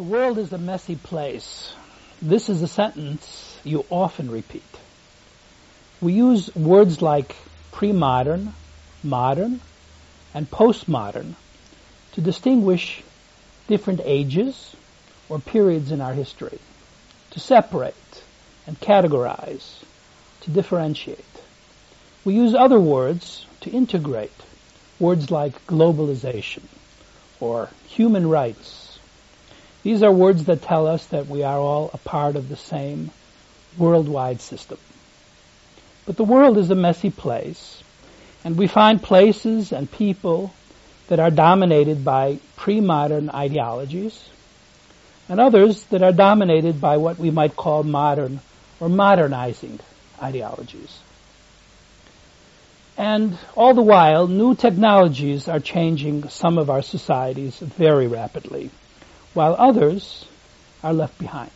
The world is a messy place. This is a sentence you often repeat. We use words like pre-modern, modern, and postmodern to distinguish different ages or periods in our history, to separate and categorize, to differentiate. We use other words to integrate, words like globalization or human rights. These are words that tell us that we are all a part of the same worldwide system. But the world is a messy place, and we find places and people that are dominated by pre-modern ideologies, and others that are dominated by what we might call modern or modernizing ideologies. And all the while, new technologies are changing some of our societies very rapidly, while others are left behind.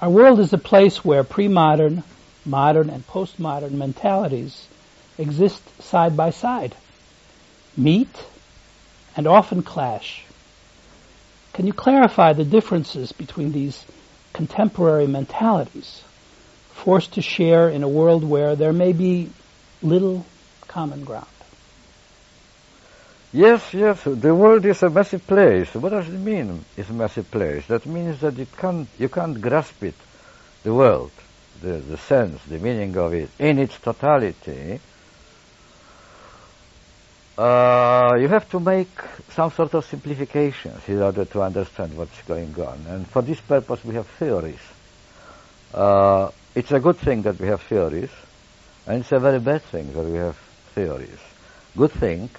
Our world is a place where pre-modern, modern, and postmodern mentalities exist side by side, meet, and often clash. Can you clarify the differences between these contemporary mentalities, forced to share in a world where there may be little common ground? Yes, yes, the world is a messy place. What does it mean, it's a messy place? That means that you can't, you can't grasp it, the world, the, the sense, the meaning of it, in its totality. Uh, you have to make some sort of simplifications in order to understand what's going on. And for this purpose we have theories. Uh, it's a good thing that we have theories, and it's a very bad thing that we have theories. Good thing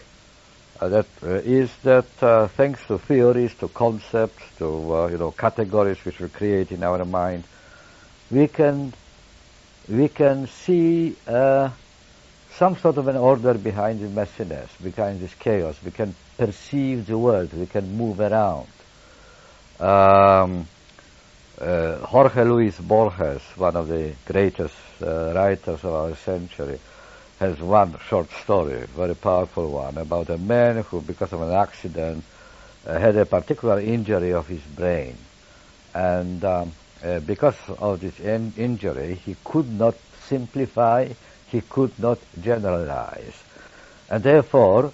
that uh, is that uh, thanks to theories, to concepts, to uh, you know categories which we create in our mind, we can we can see uh, some sort of an order behind the messiness, behind this chaos. We can perceive the world. We can move around. Um, uh, Jorge Luis Borges, one of the greatest writers of our century, has one short story, very powerful one, about a man who, because of an accident, uh, had a particular injury of his brain. And um, uh, because of this in- injury, he could not simplify, he could not generalize. And therefore,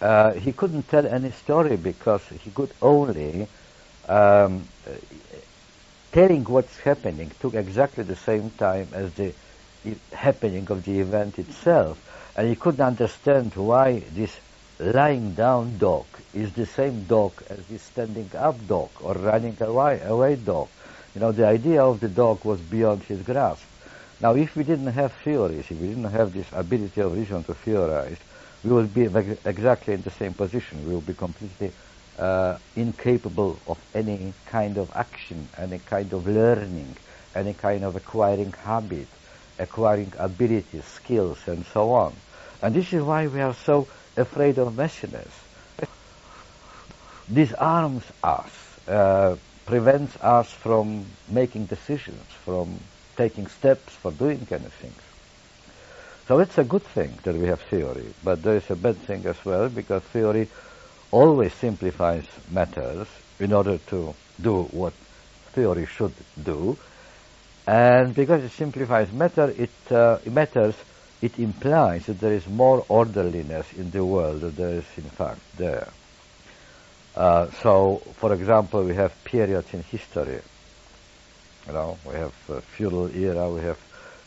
uh, he couldn't tell any story because he could only um, telling what's happening took exactly the same time as the happening of the event itself. And he couldn't understand why this lying down dog is the same dog as this standing up dog or running away, away dog. You know, the idea of the dog was beyond his grasp. Now, if we didn't have theories, if we didn't have this ability of reason to theorize, we would be exactly in the same position. We would be completely uh, incapable of any kind of action, any kind of learning, any kind of acquiring habit acquiring abilities, skills, and so on. And this is why we are so afraid of messiness. Disarms us, uh, prevents us from making decisions, from taking steps, for doing anything. So it's a good thing that we have theory, but there is a bad thing as well because theory always simplifies matters in order to do what theory should do, and because it simplifies matter, it, uh, matters, it implies that there is more orderliness in the world than there is in fact there. Uh, so, for example, we have periods in history. You know, we have uh, feudal era, we have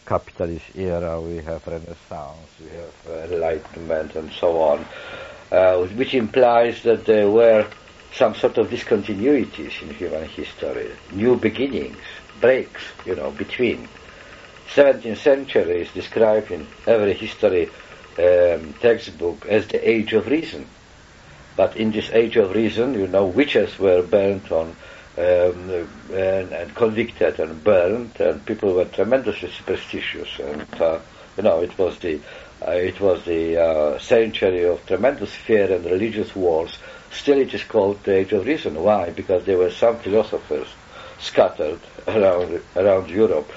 capitalist era, we have Renaissance, we have Enlightenment, and so on, uh, which implies that there were some sort of discontinuities in human history, new beginnings, breaks, you know, between. 17th century is described in every history um, textbook as the age of reason. But in this age of reason, you know, witches were burnt on um, and, and, convicted and burned, and people were tremendously superstitious. And uh, you know, it was the uh, it was the uh, century of tremendous fear and religious wars. Still, it is called the age of reason. Why? Because there were some philosophers scattered around, around Europe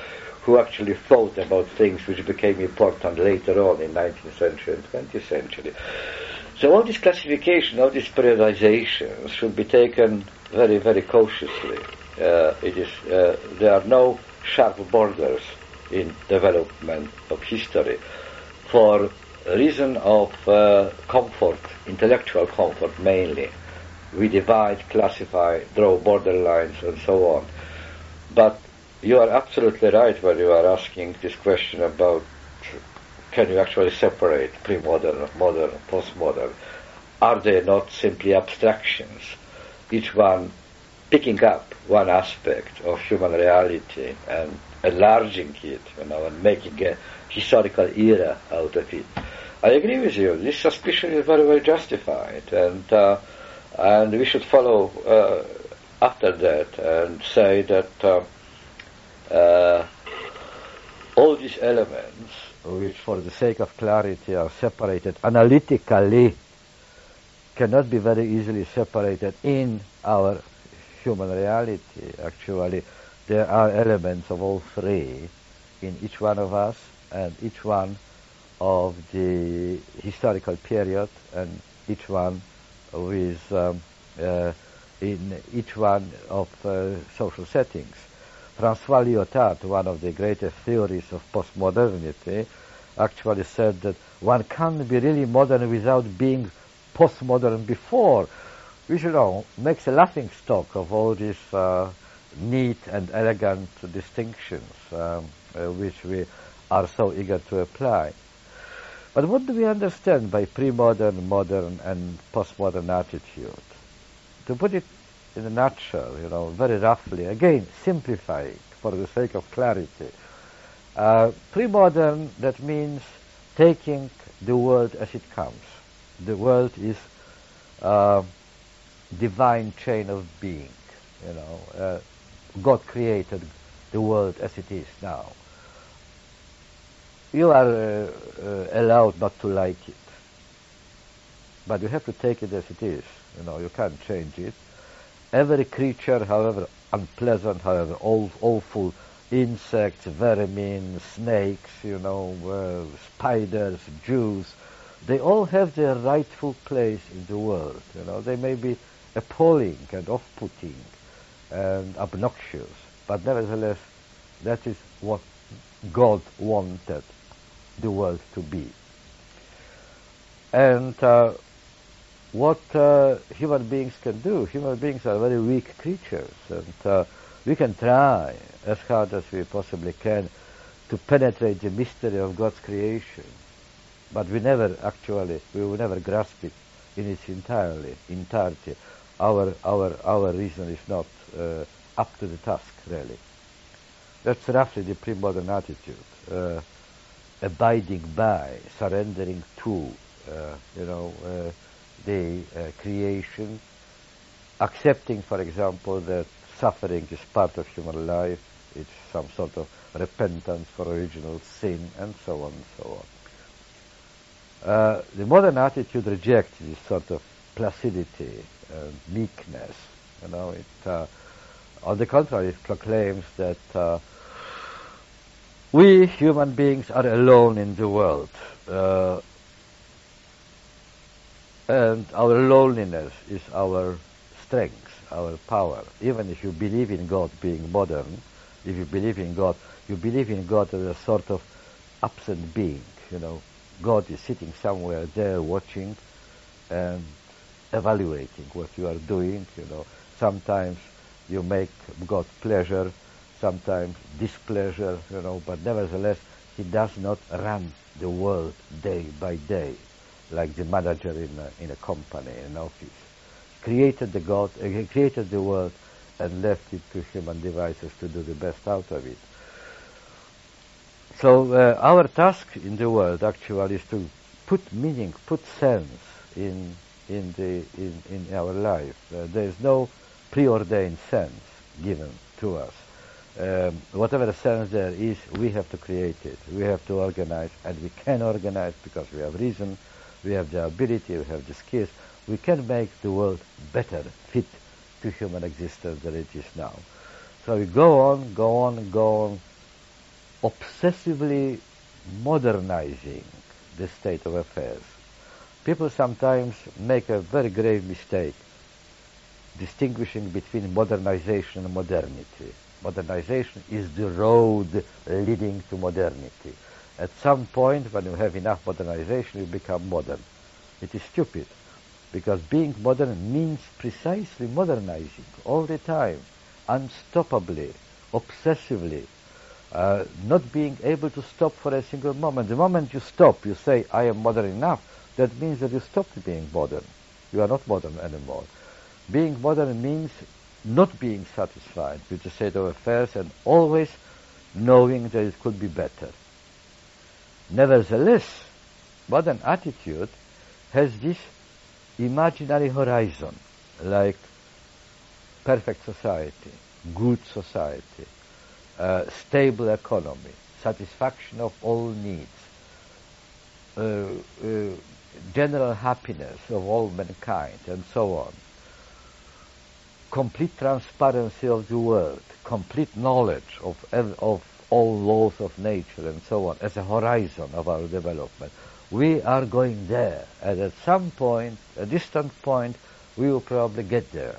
who actually thought about things which became important later on in 19th century and 20th century. So all this classification, all these periodizations should be taken very, very cautiously. Uh, it is, uh, there are no sharp borders in development of history. For reason of uh, comfort, intellectual comfort mainly, we divide, classify, draw borderlines, and so on. But you are absolutely right when you are asking this question about can you actually separate pre-modern, modern, post-modern? Are they not simply abstractions, each one picking up one aspect of human reality and enlarging it, you know, and making a historical era out of it? I agree with you. This suspicion is very well justified, and uh, and we should follow uh, after that and say that uh, uh, all these elements, which for the sake of clarity are separated analytically, cannot be very easily separated in our human reality. Actually, there are elements of all three in each one of us and each one of the historical period and each one with um, uh, in each one of social settings. Francois Lyotard, one of the greatest theorists of postmodernity, actually said that one can't be really modern without being postmodern before, which you know makes a laughing stock of all these uh, neat and elegant distinctions um, uh, which we are so eager to apply. But what do we understand by pre-modern, modern, and postmodern attitude? To put it in a nutshell, you know, very roughly, again, simplify it for the sake of clarity. Uh, pre-modern, that means taking the world as it comes. The world is uh, divine chain of being, you know. Uh, God created the world as it is now you are uh, uh, allowed not to like it. But you have to take it as it is. You know, you can't change it. Every creature, however unpleasant, however awful, insects, vermin, snakes, you know, uh, spiders, Jews, they all have their rightful place in the world. You know, they may be appalling and off-putting and obnoxious, but nevertheless, that is what God wanted the world to be. And uh, what uh, human beings can do, human beings are very weak creatures, and uh, we can try as hard as we possibly can to penetrate the mystery of God's creation, but we never actually, we will never grasp it in its entirely, entirety. Our, our, our reason is not uh, up to the task, really. That's roughly the pre-modern attitude. Abiding by, surrendering to, uh, you know, uh, the uh, creation, accepting, for example, that suffering is part of human life, it's some sort of repentance for original sin, and so on and so on. Uh, the modern attitude rejects this sort of placidity, and meekness. You know, it, uh, on the contrary, it proclaims that uh, we human beings are alone in the world. Uh, and our loneliness is our strength, our power. Even if you believe in God being modern, if you believe in God, you believe in God as a sort of absent being. You know, God is sitting somewhere there watching and evaluating what you are doing. You know, sometimes you make God pleasure sometimes displeasure, you know, but nevertheless, he does not run the world day by day like the manager in a, in a company, in an office. Created the God, uh, he created the world and left it to human devices to do the best out of it. So uh, our task in the world actually is to put meaning, put sense in in the in, in our life. Uh, there is no preordained sense given to us um, whatever sense there is, we have to create it. We have to organize, and we can organize because we have reason, we have the ability, we have the skills. We can make the world better, fit to human existence than it is now. So we go on, go on, go on, obsessively modernizing the state of affairs. People sometimes make a very grave mistake. distinguishing between modernization and modernity. Modernization is the road leading to modernity. At some point, when you have enough modernization, you become modern. It is stupid, because being modern means precisely modernizing all the time, unstoppably, obsessively, uh, not being able to stop for a single moment. The moment you stop, you say, I am modern enough, that means that you stopped being modern. You are not modern anymore. Being modern means not being satisfied with the state of affairs and always knowing that it could be better. Nevertheless, modern attitude has this imaginary horizon, like perfect society, good society, uh, stable economy, satisfaction of all needs, uh, uh, general happiness of all mankind, and so on. Complete transparency of the world, complete knowledge of, of all laws of nature, and so on, as a horizon of our development. We are going there, and at some point, a distant point, we will probably get there.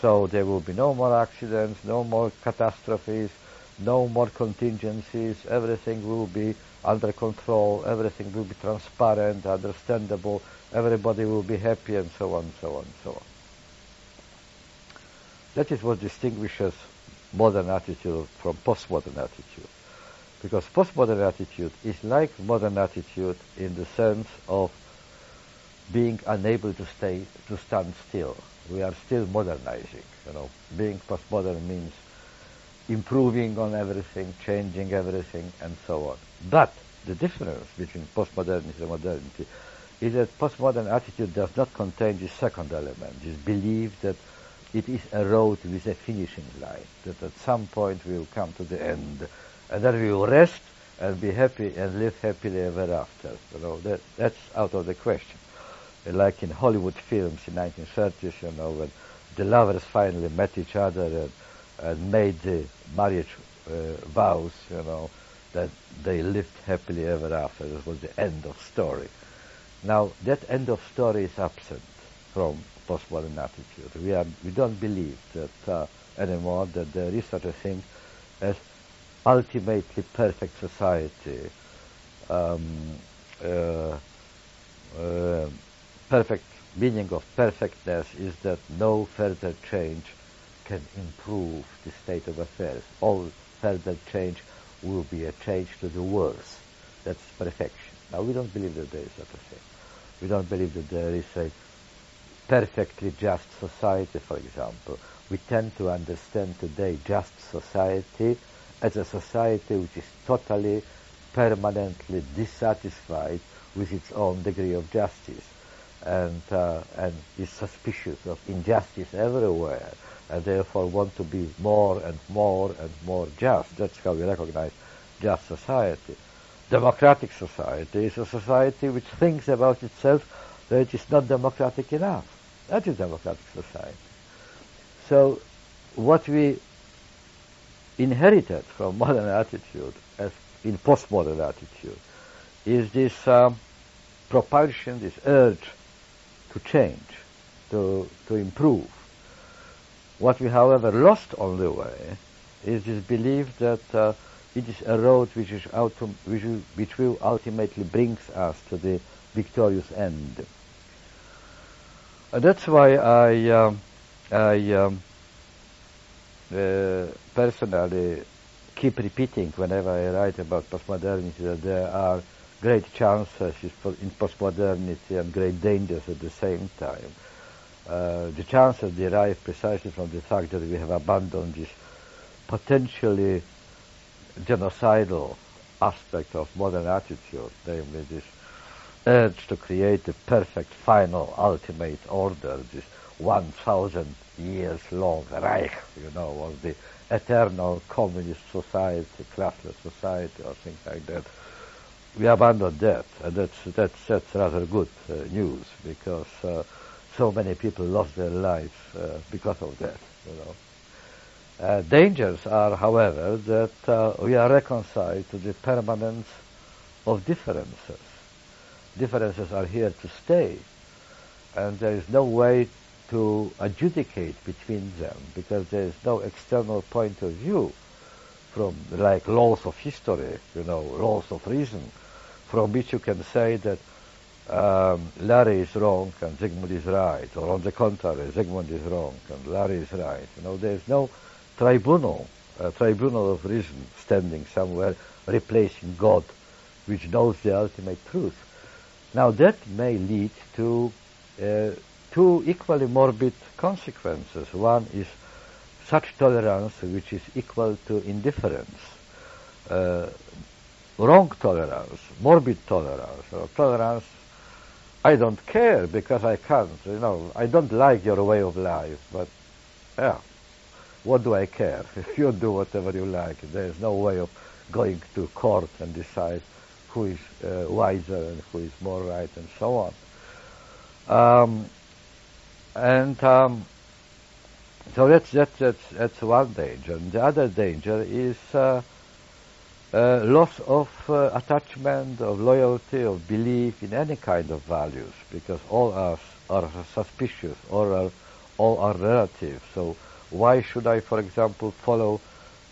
So there will be no more accidents, no more catastrophes, no more contingencies, everything will be under control, everything will be transparent, understandable, everybody will be happy, and so on, so on, so on. That is what distinguishes modern attitude from postmodern attitude. Because postmodern attitude is like modern attitude in the sense of being unable to stay, to stand still. We are still modernizing, you know. Being postmodern means improving on everything, changing everything, and so on. But the difference between postmodernity and modernity is that postmodern attitude does not contain this second element, this belief that it is a road with a finishing line, that at some point will come to the end, and then we will rest and be happy and live happily ever after. You know, that, that's out of the question. Like in Hollywood films in 1930s, you know, when the lovers finally met each other and and made the marriage uh, vows, you know, that they lived happily ever after. This was the end of story. Now, that end of story is absent from postmodern attitude. We, are, we don't believe that uh, anymore that there is such a thing as ultimately perfect society, um, uh, uh, perfect meaning of perfectness is that no further change can improve the state of affairs. All further change will be a change to the worse. That's perfection. Now, we don't believe that there is such a thing. We don't believe that there is a perfectly just society, for example. We tend to understand today just society as a society which is totally, permanently dissatisfied with its own degree of justice and, uh, and is suspicious of injustice everywhere and therefore want to be more and more and more just. That's how we recognize just society. Democratic society is a society which thinks about itself that it is not democratic enough. That is democratic society. So what we inherited from modern attitude as in postmodern attitude is this um, propulsion, this urge to change, to, to improve, what we, however, lost on the way is this belief that uh, it is a road which, is autom- which, which will ultimately brings us to the victorious end. Uh, that's why I, um, I um, uh, personally keep repeating whenever I write about postmodernity that there are great chances in postmodernity and great dangers at the same time. Uh, the chances derive precisely from the fact that we have abandoned this potentially genocidal aspect of modern attitude, namely this urge to create the perfect, final, ultimate order, this 1,000 years long Reich, you know, of the eternal communist society, classless society, or things like that. We abandoned that, and that's, that's, that's rather good uh, news, because uh, so many people lost their lives uh, because of that. You know. Uh, dangers are, however, that uh, we are reconciled to the permanence of differences. Differences are here to stay, and there is no way to adjudicate between them because there is no external point of view from like laws of history, you know, laws of reason, from which you can say that um, Larry is wrong and Zygmunt is right, or on the contrary, Zygmunt is wrong and Larry is right. You know, there is no tribunal, a tribunal of reason standing somewhere replacing God, which knows the ultimate truth. Now that may lead to uh, two equally morbid consequences. One is such tolerance which is equal to indifference. Uh, wrong tolerance, morbid tolerance, or tolerance I don't care because I can't. You know, I don't like your way of life, but yeah, what do I care? If you do whatever you like, there's no way of going to court and decide who is uh, wiser and who is more right and so on. Um, and um, so that's, that's, that's, that's one danger. And the other danger is uh, uh, loss of uh, attachment, of loyalty, of belief in any kind of values, because all us are suspicious, or are, all are relative. So why should I, for example, follow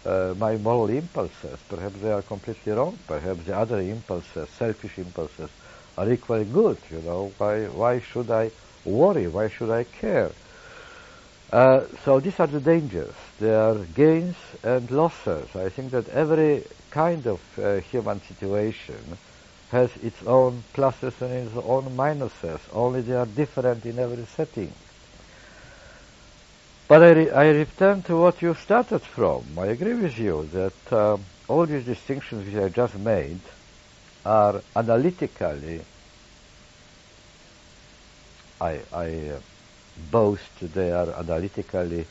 uh, my moral impulses? Perhaps they are completely wrong. Perhaps the other impulses, selfish impulses, are equally good. You know, why why should I worry? Why should I care? Uh, so these are the dangers. There are gains and losses. I think that every kind of uh, human situation has its own pluses and its own minuses, only they are different in every setting. But I, re- I return to what you started from. I agree with you that uh, all these distinctions which I just made are analytically, I, I uh, boast they are analytically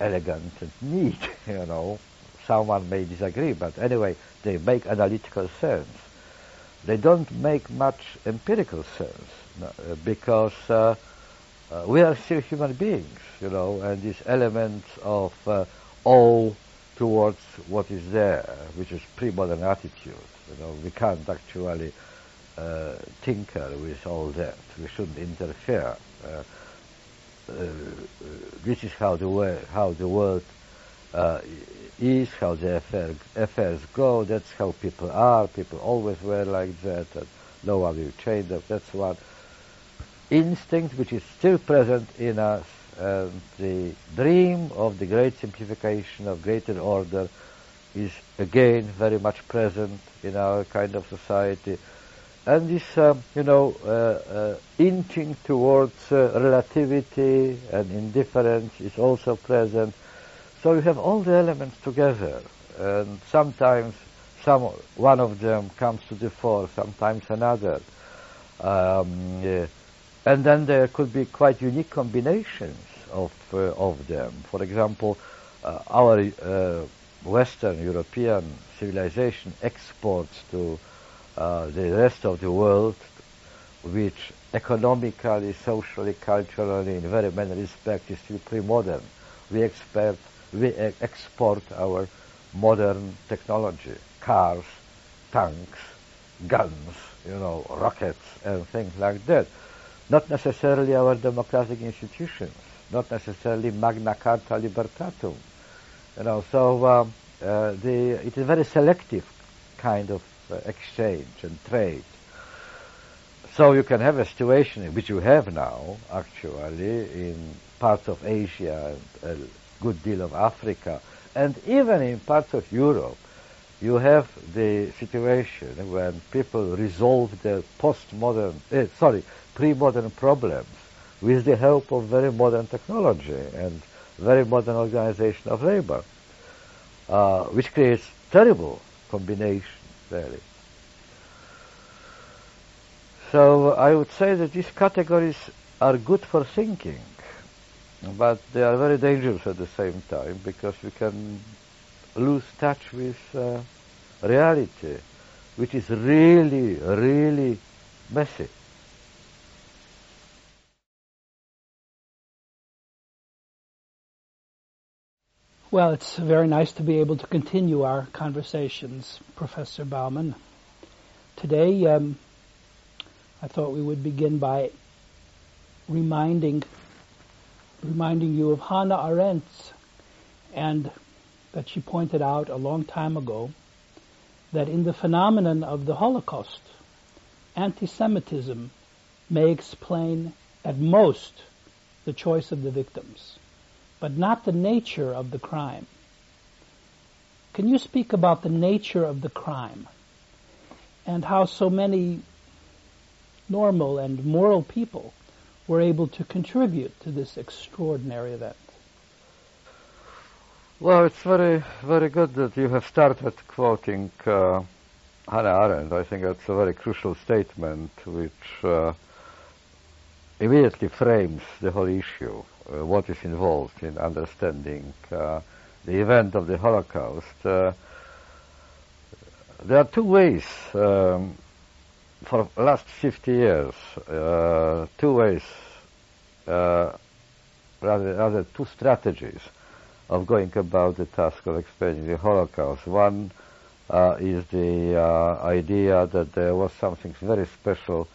elegant and neat, you know, someone may disagree, but anyway, they make analytical sense. They don't make much empirical sense uh, because uh, uh, we are still human beings, you know, and these elements of uh, awe towards what is there, which is pre-modern attitude. You know, we can't actually uh, tinker with all that. We shouldn't interfere. Uh, this is how the, way, how the world is, how the affair, affairs go. That's how people are. People always were like that, no one will change that. That's one instinct which is still present in us. And the dream of the great simplification of greater order is again very much present in our kind of society. And this, um, you know, uh, uh, inching towards uh, relativity and indifference is also present. So you have all the elements together, and sometimes some one of them comes to the fore, sometimes another, um. And then there could be quite unique combinations of uh, of them. For example, uh, our uh, Western European civilization exports to uh, the rest of the world, which economically, socially, culturally, in very many respects, is still pre-modern. We expect we export our modern technology, cars, tanks, guns, you know, rockets and things like that. Not necessarily our democratic institutions, not necessarily Magna Carta Libertatum. You know, so um, uh, the, it is a very selective kind of uh, exchange and trade. So you can have a situation which you have now, actually, in parts of Asia and a good deal of Africa, and even in parts of Europe, you have the situation when people resolve their postmodern, eh, sorry, pre-modern problems with the help of very modern technology and very modern organization of labor, uh, which creates terrible combination, really. So I would say that these categories are good for thinking but they are very dangerous at the same time because we can lose touch with uh, reality, which is really, really messy. Well, it's very nice to be able to continue our conversations, Professor Bauman. Today, um, I thought we would begin by reminding reminding you of Hannah Arendt and that she pointed out a long time ago that in the phenomenon of the Holocaust, anti-Semitism may explain at most the choice of the victims, but not the nature of the crime. Can you speak about the nature of the crime and how so many normal and moral people were able to contribute to this extraordinary event? Well, it's very, very good that you have started quoting uh, Hannah Arendt. I think that's a very crucial statement which uh, immediately frames the whole issue, uh, what is involved in understanding uh, the event of the Holocaust. Uh, there are two ways um, for last 50 years, uh, two ways, rather, rather two strategies of going about the task of explaining the Holocaust. One uh, is the uh, idea that there was something very special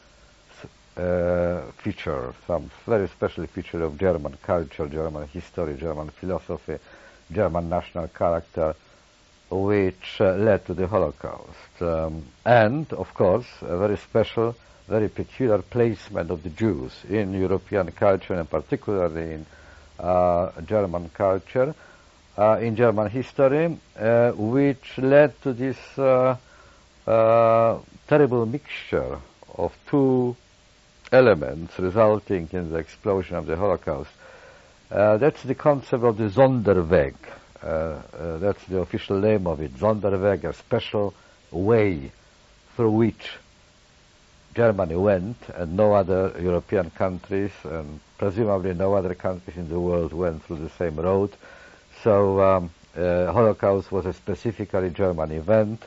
uh, feature, some very special feature of German culture, German history, German philosophy, German national character, which uh, led to the Holocaust. Um, and, of course, a very special, very peculiar placement of the Jews in European culture and particularly in uh, German culture, uh, in German history, uh, which led to this terrible mixture of two elements resulting in the explosion of the Holocaust. Uh, that's the concept of the Sonderweg. Uh, uh, that's the official name of it. Sonderweg, a special way through which Germany went, and no other European countries, and presumably no other countries in the world went through the same road. So um, uh, Holocaust was a specifically German event,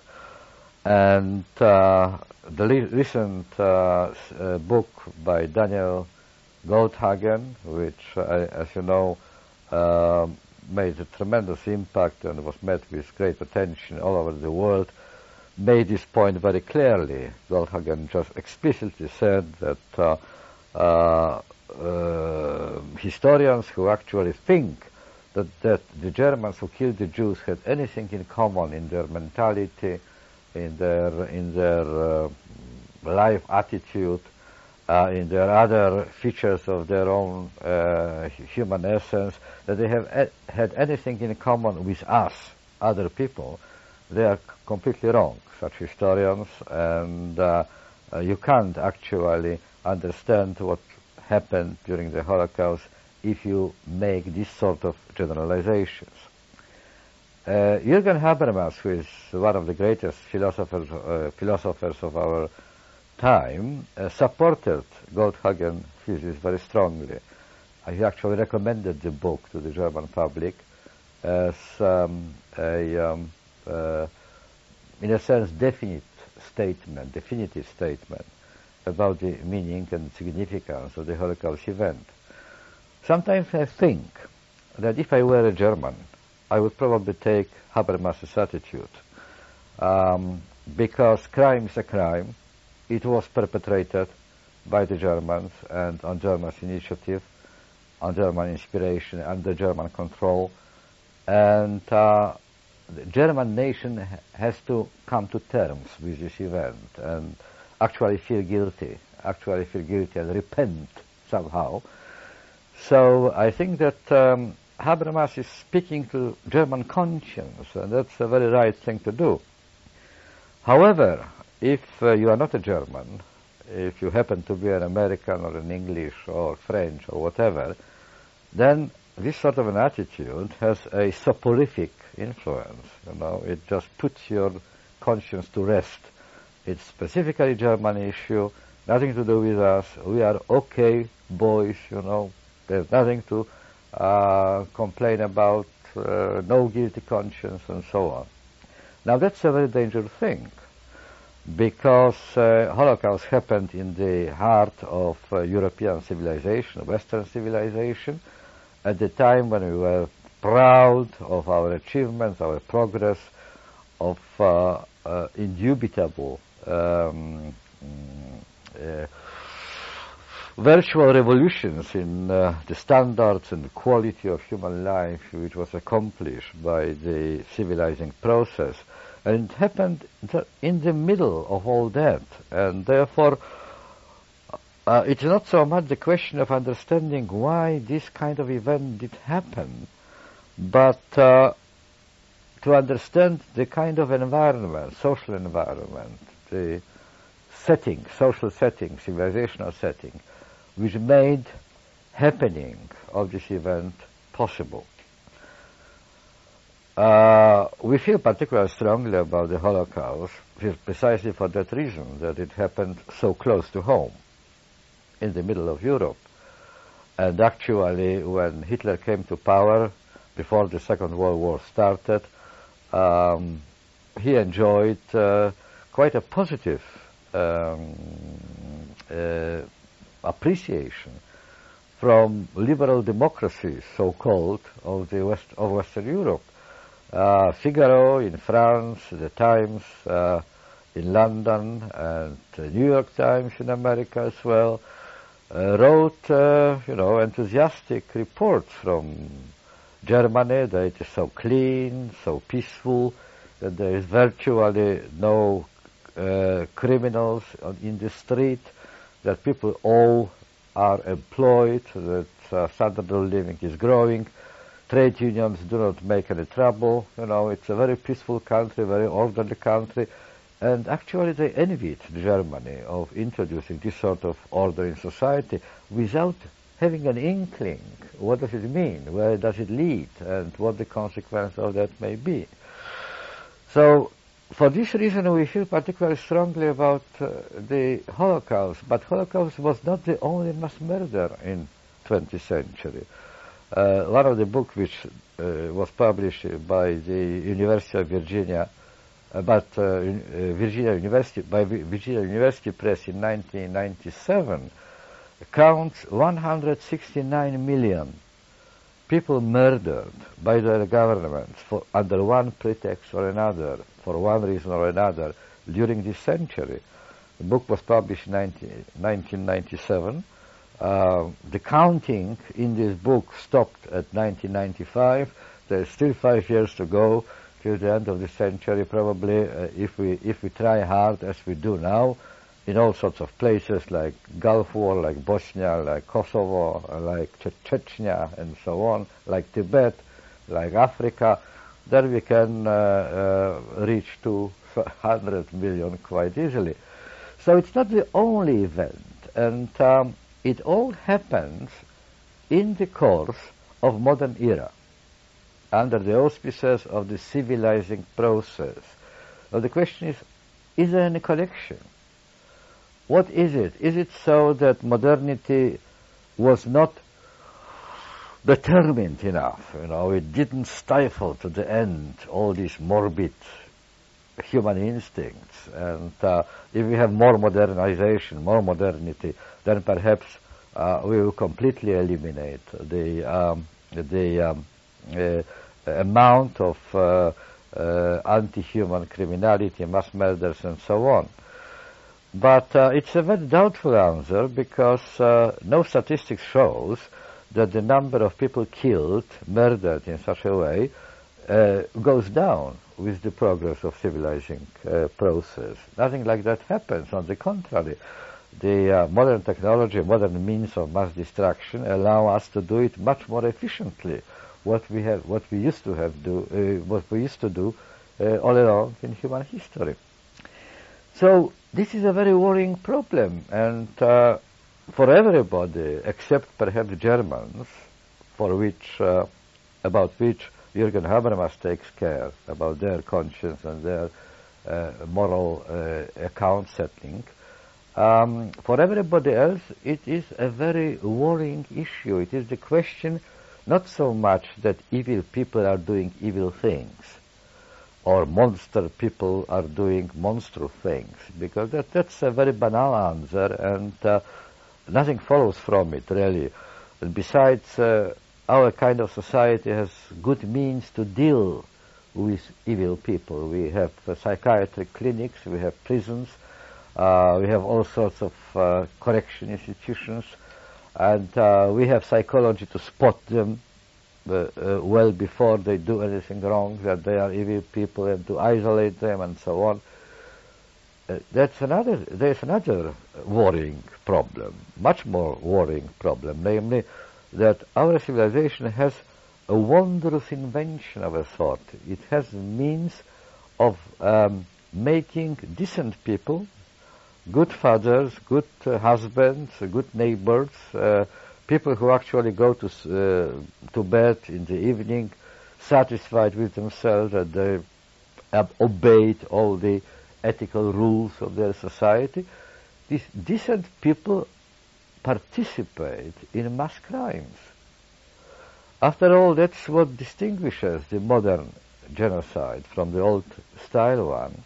and uh, the recent uh, uh, book by Daniel Goldhagen, which, uh, as you know, uh, made a tremendous impact and was met with great attention all over the world, made this point very clearly. Goldhagen just explicitly said that historians who actually think that, that the Germans who killed the Jews had anything in common in their mentality, in their in their uh, life attitude, uh, in their other features of their own uh, human essence, that they have had anything in common with us, other people, they are completely wrong. Such historians, and uh, you can't actually understand what happened during the Holocaust if you make this sort of generalizations. Uh, Jürgen Habermas, who is one of the greatest philosophers, uh, philosophers of our time, uh, supported Goldhagen thesis very strongly. He actually recommended the book to the German public as um, a, um, uh, in a sense, definite statement, definitive statement about the meaning and significance of the Holocaust event. Sometimes I think that if I were a German, I would probably take Habermas's attitude. Um, because crime is a crime. It was perpetrated by the Germans and on Germans' initiative, on German inspiration, under German control. And uh, the German nation has to come to terms with this event and actually feel guilty, actually feel guilty and repent somehow so I think that um, Habermas is speaking to German conscience, and that's a very right thing to do. However, if uh, you are not a German, if you happen to be an American or an English or French or whatever, then this sort of an attitude has a soporific influence. You know, it just puts your conscience to rest. It's specifically German issue, nothing to do with us. We are okay boys, you know, there's nothing to uh, complain about, uh, no guilty conscience, and so on. Now that's a very dangerous thing, because uh, Holocaust happened in the heart of uh, European civilization, Western civilization, at the time when we were proud of our achievements, our progress, of uh, indubitable um, virtual revolutions in uh, the standards and quality of human life which was accomplished by the civilizing process. And it happened in the middle of all that. And therefore, uh, it's not so much the question of understanding why this kind of event did happen, but uh, to understand the kind of environment, social environment, the setting, social setting, civilizational setting, which made happening of this event possible. Uh, we feel particularly strongly about the Holocaust precisely for that reason, that it happened so close to home, in the middle of Europe. And actually, when Hitler came to power, before the Second World War started, um, he enjoyed uh, quite a positive um, uh, appreciation from liberal democracies, so-called, of the West of Western Europe. Uh, Figaro in France, the Times uh, in London, and the New York Times in America as well, uh, wrote, uh, you know, enthusiastic reports from Germany that it is so clean, so peaceful, that there is virtually no uh, criminals in the street, that people all are employed, that uh, standard of living is growing, trade unions do not make any trouble, you know, it's a very peaceful country, very orderly country, and actually they envied Germany of introducing this sort of order in society without having an inkling what does it mean, where does it lead, and what the consequence of that may be. So for this reason, we feel particularly strongly about uh, the Holocaust. But Holocaust was not the only mass murder in 20th century. Uh, one of the books which uh, was published by the University of Virginia, about uh, uh, Virginia University by Virginia University Press in 1997, counts 169 million people murdered by their governments for, under one pretext or another, for one reason or another, during this century. The book was published in 19, 1997. Uh, the counting in this book stopped at 1995. There's still five years to go till the end of the century, probably, uh, if we if we try hard as we do now, in all sorts of places like Gulf War, like Bosnia, like Kosovo, like che Chechnya, and so on, like Tibet, like Africa, then we can uh, uh, reach to 100 million quite easily. So it's not the only event, and um, it all happens in the course of modern era, under the auspices of the civilizing process. The question is, is there any connection? What is it? Is it so that modernity was not determined enough? You know, it didn't stifle to the end all these morbid human instincts. And uh, if we have more modernization, more modernity, then perhaps uh, we will completely eliminate the um, the um, uh, amount of uh, uh, anti-human criminality, mass murders, and so on. But uh, it's a very doubtful answer because uh, no statistics shows that the number of people killed, murdered in such a way, uh, goes down with the progress of civilizing uh, process. Nothing like that happens. On the contrary, the uh, modern technology, modern means of mass destruction allow us to do it much more efficiently. What we have, what we used to have do, uh, what we used to do all along in human history. So this is a very worrying problem, and uh, for everybody except perhaps Germans, for which uh, about which Jürgen Habermas takes care about their conscience and their uh, moral uh, account settling. Um, for everybody else, it is a very worrying issue. It is the question not so much that evil people are doing evil things, or monster people are doing monstrous things because that, that's a very banal answer and uh, nothing follows from it really. And besides, uh, our kind of society has good means to deal with evil people. We have uh, psychiatric clinics, we have prisons, Uh, we have all sorts of uh, correction institutions, and uh, we have psychology to spot them uh, well before they do anything wrong, that they are evil people, and to isolate them, and so on. Uh, that's another. There's another worrying problem, much more worrying problem, namely that our civilization has a wondrous invention of a sort. It has means of um, making decent people, good fathers, good uh, husbands, good neighbors, uh, people who actually go to uh, to bed in the evening satisfied with themselves that they have obeyed all the ethical rules of their society. These decent people participate in mass crimes. After all, that's what distinguishes the modern genocide from the old style one,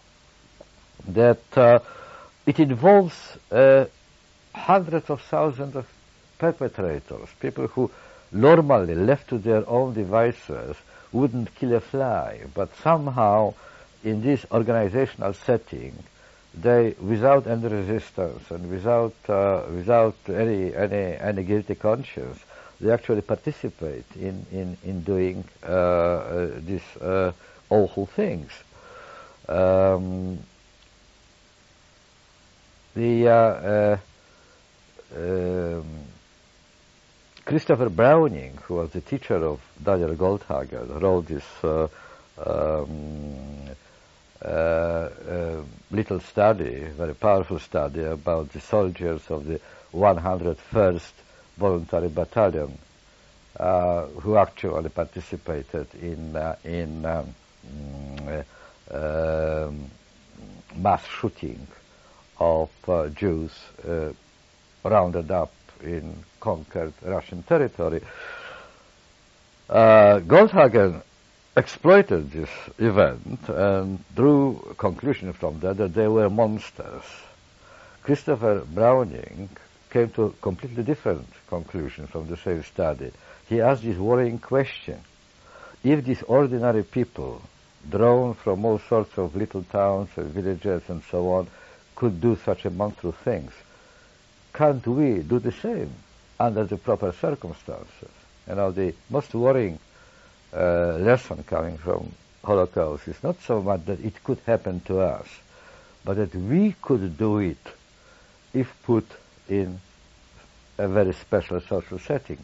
that uh, it involves uh, hundreds of thousands of perpetrators, people who normally left to their own devices wouldn't kill a fly, but somehow in this organizational setting, they, without any resistance and without uh, without any any any guilty conscience, they actually participate in in in doing uh, uh, these uh, awful things. Um, the uh, uh, um, Christopher Browning, who was the teacher of Daniel Goldhagen, wrote this um, uh, uh, little study, very powerful study about the soldiers of the 101st Voluntary Battalion uh, who actually participated in in um, um, mass shooting of uh, Jews uh, rounded up in conquered Russian territory. Uh, Goldhagen exploited this event and drew conclusion from that that they were monsters. Christopher Browning came to a completely different conclusion from the same study. He asked this worrying question. If these ordinary people, drawn from all sorts of little towns and villages and so on, could do such a monstrous things, can't we do the same under the proper circumstances? You know, the most worrying uh, lesson coming from Holocaust is not so much that it could happen to us, but that we could do it if put in a very special social setting.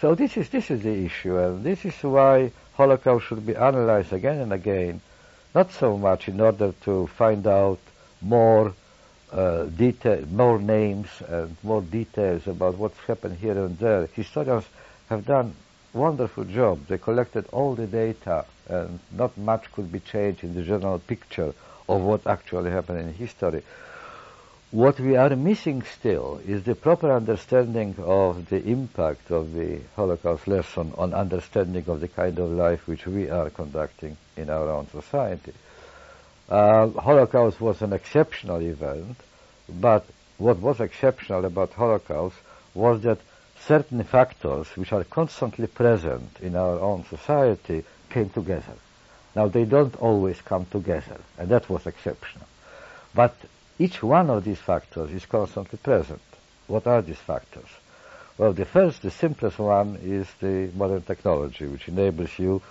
So this is this is the issue, and this is why Holocaust should be analyzed again and again, not so much in order to find out more uh, detail, more names and more details about what's happened here and there. Historians have done wonderful job. They collected all the data, and not much could be changed in the general picture of what actually happened in history. What we are missing still is the proper understanding of the impact of the Holocaust lesson on understanding of the kind of life which we are conducting in our own society. Uh, Holocaust was an exceptional event, but what was exceptional about Holocaust was that certain factors which are constantly present in our own society came together. Now, they don't always come together, and that was exceptional. But each one of these factors is constantly present. What are these factors? Well, the first, the simplest one is the modern technology, which enables you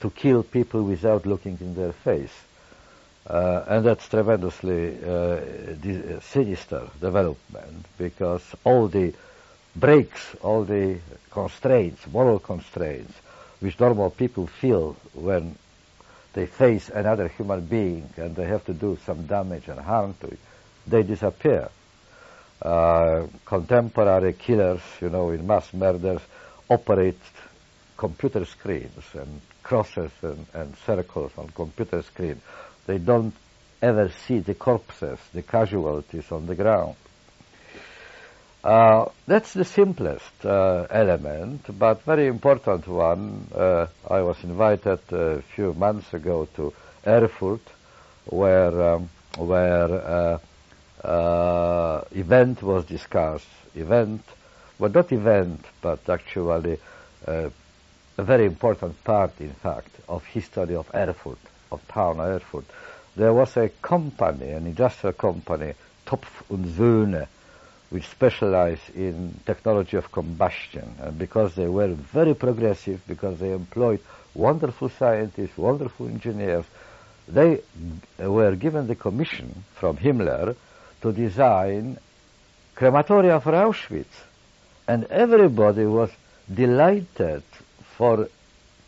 to kill people without looking in their face. Uh, and that's tremendously uh, sinister development because all the brakes all the constraints, moral constraints, which normal people feel when they face another human being and they have to do some damage and harm to it, they disappear. Uh, contemporary killers, you know, in mass murders, operate computer screens and crosses and, and circles on computer screen. They don't ever see the corpses, the casualties on the ground. Uh, that's the simplest uh, element, but very important one. Uh, I was invited a few months ago to Erfurt, where um, where uh, uh, event was discussed. Event, well, not event, but actually uh, a very important part, in fact, of history of Erfurt, of town Erfurt. There was a company, an industrial company, Topf und Söhne, which specialized in technology of combustion. And because they were very progressive, because they employed wonderful scientists, wonderful engineers, they were given the commission from Himmler to design crematoria for Auschwitz. And everybody was delighted for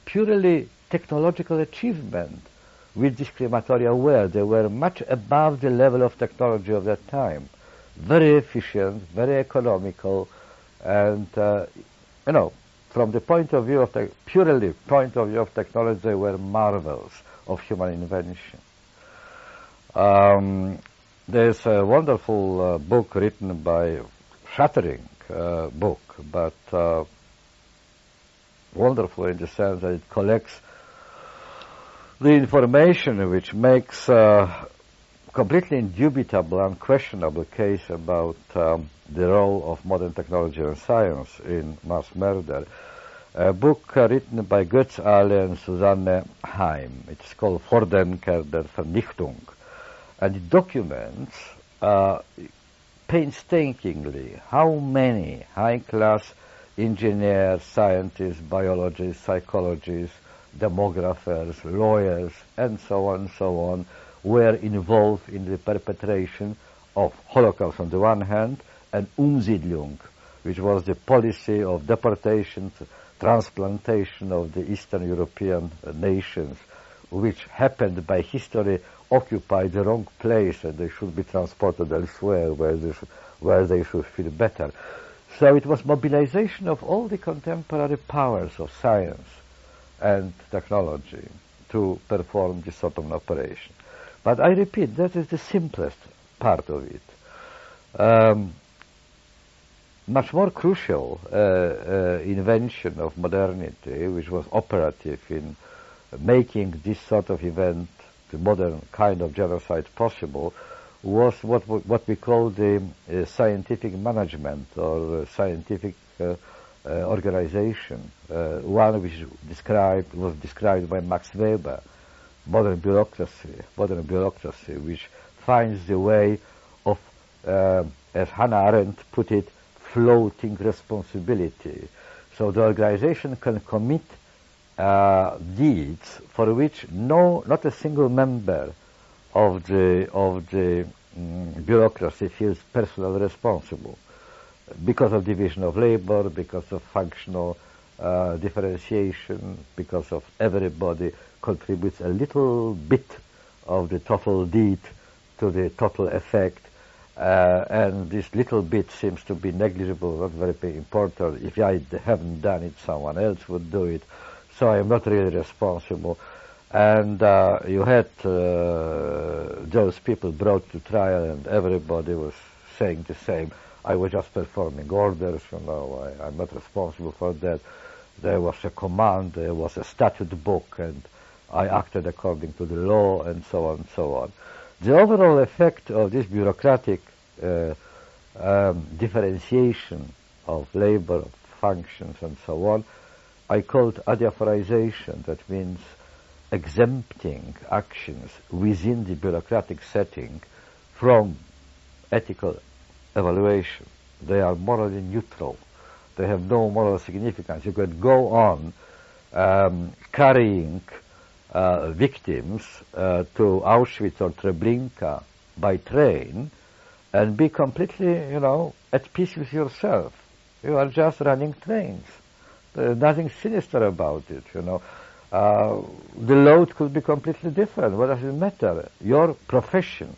purely technological achievement with these crematoria were. They were much above the level of technology of that time. Very efficient, very economical, and, uh, you know, from the point of view of the purely point of view of technology, they were marvels of human invention. Um, there's a wonderful uh, book written by shattering uh, book, but uh, wonderful in the sense that it collects the information which makes a completely indubitable, unquestionable case about um, the role of modern technology and science in mass murder. A book uh, written by Götz Aly and Susanne Heim. It's called Vordenker der Vernichtung. And it documents uh, painstakingly how many high-class engineers, scientists, biologists, psychologists, demographers, lawyers, and so on and so on, were involved in the perpetration of Holocaust on the one hand and Umsiedlung, which was the policy of deportation, transplantation of the Eastern European nations, which happened by history occupied the wrong place and they should be transported elsewhere where they, where they should feel better. So it was mobilization of all the contemporary powers of science and technology to perform this sort of operation. But I repeat, that is the simplest part of it. Um, much more crucial uh, uh, invention of modernity, which was operative in making this sort of event, the modern kind of genocide possible, was what what we call the uh, scientific management or uh, scientific uh, organization. one which described was described by Max Weber, modern bureaucracy, modern bureaucracy, which finds the way of, as Hannah Arendt put it, floating responsibility. So the organization can commit uh, deeds for which no, not a single member of the of the um, bureaucracy feels personally responsible because of division of labor, because of functional uh, differentiation, because of everybody contributes a little bit of the total deed to the total effect, uh, and this little bit seems to be negligible, not very important. If I haven't done it, someone else would do it, so I am not really responsible. And uh, you had uh, those people brought to trial, and everybody was saying the same. I was just performing orders, you know, I, am not responsible for that. There was a command, there was a statute book, and I acted according to the law, and so on and so on. The overall effect of this bureaucratic uh, um, differentiation of labor, functions, and so on, I called adiaphorization. That means exempting actions within the bureaucratic setting from ethical evaluation. They are morally neutral. They have no moral significance. You could go on um, carrying uh, victims uh, to Auschwitz or Treblinka by train and be completely, you know, at peace with yourself. You are just running trains. There's nothing sinister about it, you know. Uh, the load could be completely different. What does it matter? Your profession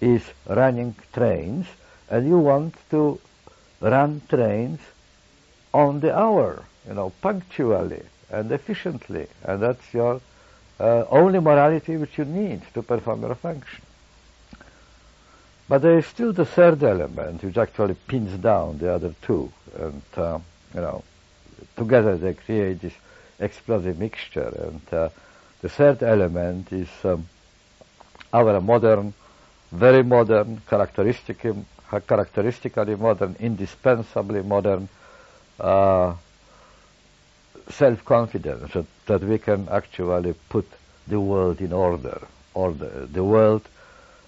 is running trains, and you want to run trains on the hour, you know, punctually and efficiently, and that's your uh, only morality which you need to perform your function. But there is still the third element which actually pins down the other two, and uh, you know, together they create this explosive mixture. And uh, the third element is um, our modern, very modern, characteristically, characteristically modern, indispensably modern uh, self-confidence that, that we can actually put the world in order. Order. The world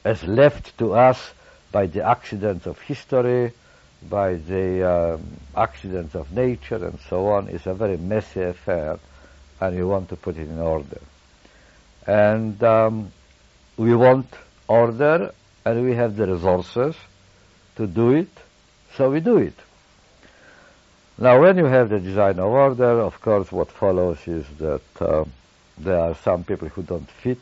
as left to us by the accidents of history, by the um, accidents of nature and so on is a very messy affair and we want to put it in order. And um, we want order and we have the resources to do it, so we do it. Now when you have the design of order, of course what follows is that uh, there are some people who don't fit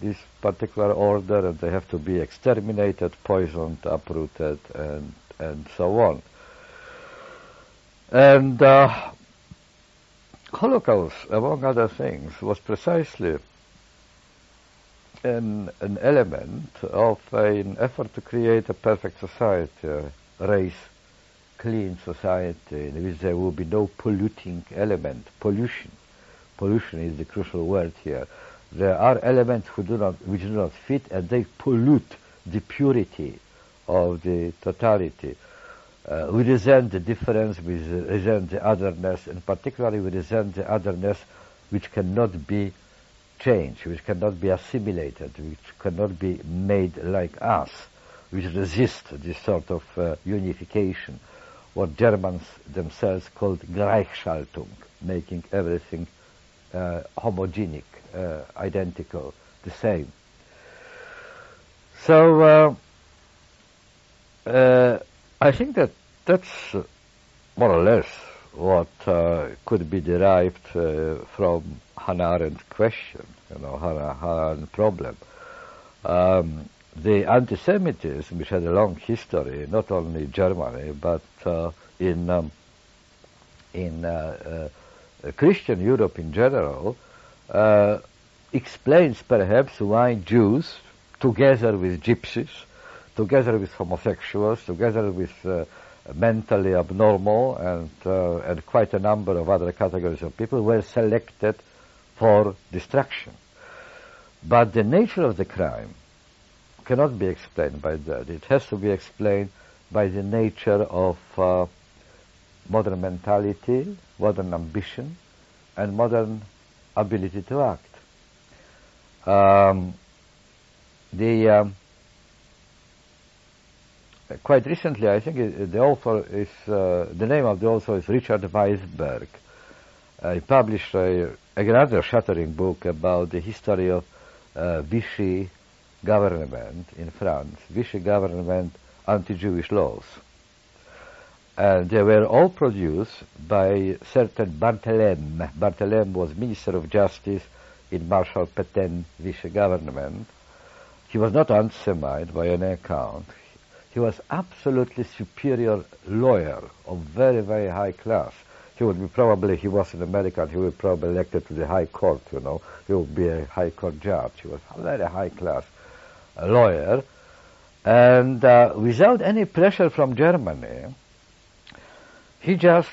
this particular order and they have to be exterminated, poisoned, uprooted and and so on. And uh, Holocaust, among other things, was precisely an, an element of an effort to create a perfect society, a race clean society in which there will be no polluting element, pollution. Pollution is the crucial word here. There are elements who do not, which do not fit and they pollute the purity of the totality. Uh, we resent the difference, we resent the otherness, and particularly we resent the otherness which cannot be changed, which cannot be assimilated, which cannot be made like us, which resist this sort of uh, unification, what Germans themselves called Gleichschaltung, making everything uh, homogenic, uh, identical, the same. So, uh, uh, I think that that's more or less what uh, could be derived uh, from Hannah Arendt's question, you know, Hannah, Arendt problem. Um, the anti-Semitism, which had a long history, not only in Germany, but uh, in um, in uh, uh, Christian Europe in general, explains perhaps why Jews, together with gypsies, together with homosexuals, together with uh, mentally abnormal and, uh, and quite a number of other categories of people were selected for destruction. But the nature of the crime cannot be explained by that. It has to be explained by the nature of uh, modern mentality, modern ambition, and modern ability to act. Um, the um, quite recently, I think the author is uh, the name of the author is Richard Weisberg. Uh, he published a, another shattering book about the history of uh, Vichy government in France, Vichy government anti-Jewish laws. And they were all produced by certain Barthelemy. Barthelemy was Minister of Justice in Marshal Pétain Vichy government. He was not anti-Semite by any account. He was absolutely superior lawyer of very, very high class. He would be probably, he was an American, he would probably elected to the high court, you know. He would be a high court judge. He was a very high class lawyer. And uh, without any pressure from Germany, he just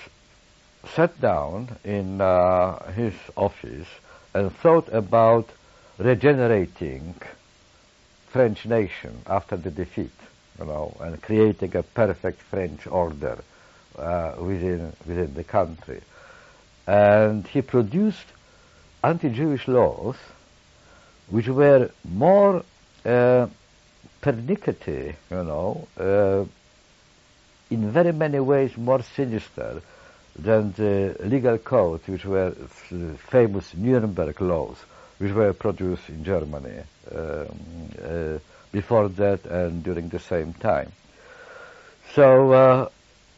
sat down in uh, his office and thought about regenerating French nation after the defeat you know, and creating a perfect French order uh, within within the country. And he produced anti-Jewish laws, which were more uh, pernickety, you know, uh, in very many ways more sinister than the legal codes, which were famous Nuremberg laws, which were produced in Germany. Um, uh, before that and during the same time. So uh,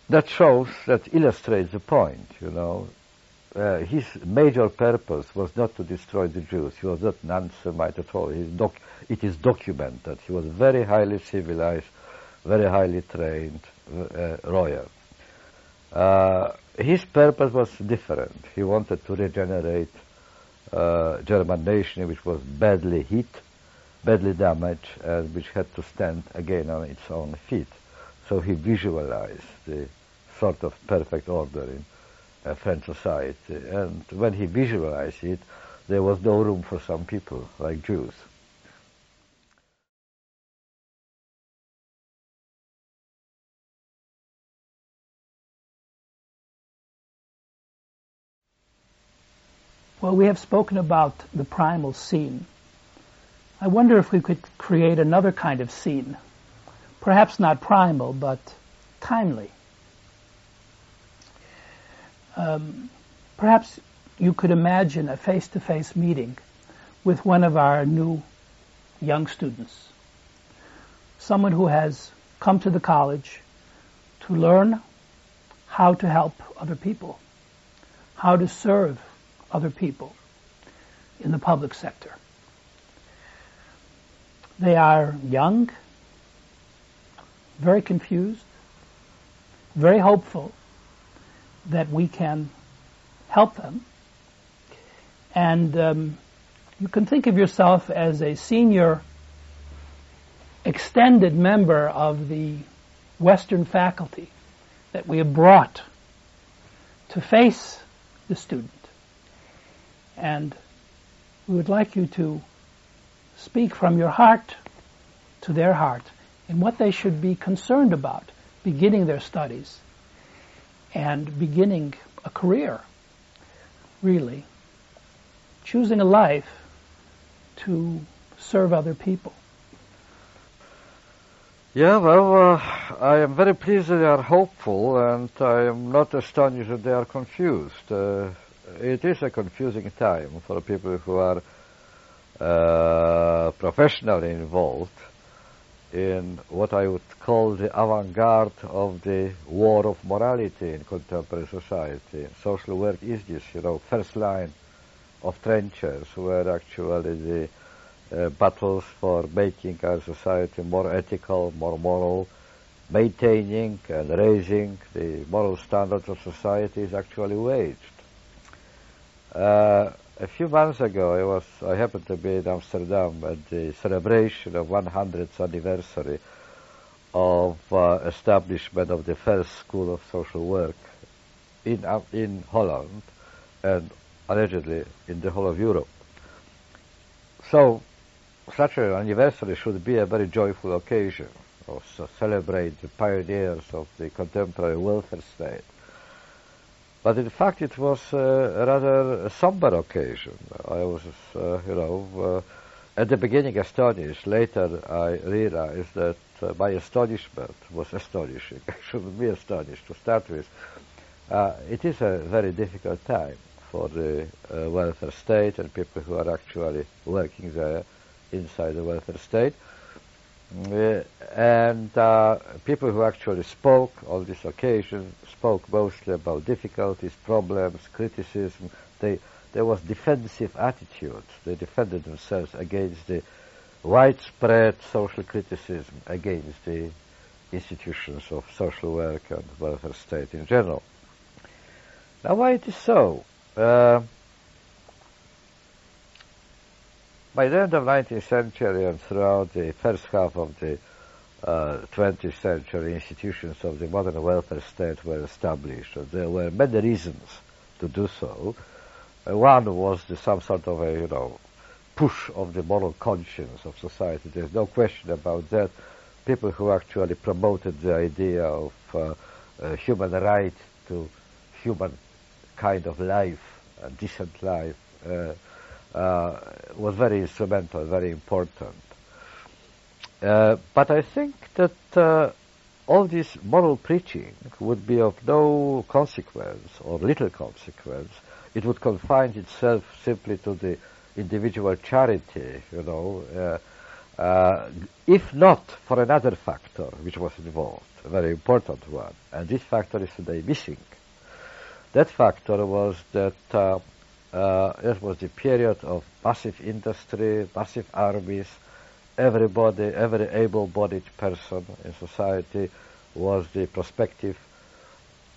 that shows, that illustrates the point, you know. Uh, his major purpose was not to destroy the Jews. He was not an anti-Semite at all. It is documented. He was very highly civilized, very highly trained uh. Uh, his purpose was different. He wanted to regenerate uh, German nation, which was badly hit badly damaged and which had to stand again on its own feet. So he visualized the sort of perfect order in uh, French society. And when he visualized it, there was no room for some people, like Jews. Well, we have spoken about the primal scene I wonder if we could create another kind of scene, perhaps not primal, but timely. Um, perhaps you could imagine a face-to-face meeting with one of our new young students, someone who has come to the college to learn how to help other people, how to serve other people in the public sector. They are young, very confused, very hopeful that we can help them. And um, you can think of yourself as a senior extended member of the Western faculty that we have brought to face the student. And we would like you to speak from your heart to their heart in what they should be concerned about beginning their studies and beginning a career, really, choosing a life to serve other people. Yeah, well, uh, I am very pleased that they are hopeful, and I am not astonished that they are confused. Uh, it is a confusing time for people who are uh, professionally involved in what I would call the avant-garde of the war of morality in contemporary society. Social work is this, you know, first line of trenches where actually the uh, battles for making our society more ethical, more moral, maintaining and raising the moral standards of society is actually waged. Uh, a few months ago, I was I happened to be in Amsterdam at the celebration of 100th anniversary of uh, establishment of the first school of social work in uh, in Holland and allegedly in the whole of Europe. So, such an anniversary should be a very joyful occasion to celebrate the pioneers of the contemporary welfare state. But in fact, it was uh, a rather somber occasion. I was, uh, you know, uh, at the beginning astonished. Later, I realized that uh, my astonishment was astonishing. I shouldn't be astonished to start with. Uh, it is a very difficult time for the uh, welfare state and people who are actually working there inside the welfare state. Uh, and uh, people who actually spoke on this occasion spoke mostly about difficulties, problems, criticism. They, there was defensive attitude. They defended themselves against the widespread social criticism against the institutions of social work and welfare state in general. Now, why it is so? Uh, by the end of 19th century and throughout the first half of the uh, 20th century, institutions of the modern welfare state were established. There were many reasons to do so. Uh, one was the, some sort of a, you know, push of the moral conscience of society. There's no question about that. People who actually promoted the idea of uh, uh human right to human kind of life, a decent life, uh, uh, was very instrumental, very important. Uh, but I think that uh, all this moral preaching would be of no consequence or little consequence. It would confine itself simply to the individual charity, you know, uh, uh, if not for another factor which was involved, a very important one, and this factor is today missing. That factor was that uh, it was the period of massive industry, massive armies. Everybody, every able-bodied person in society was the prospective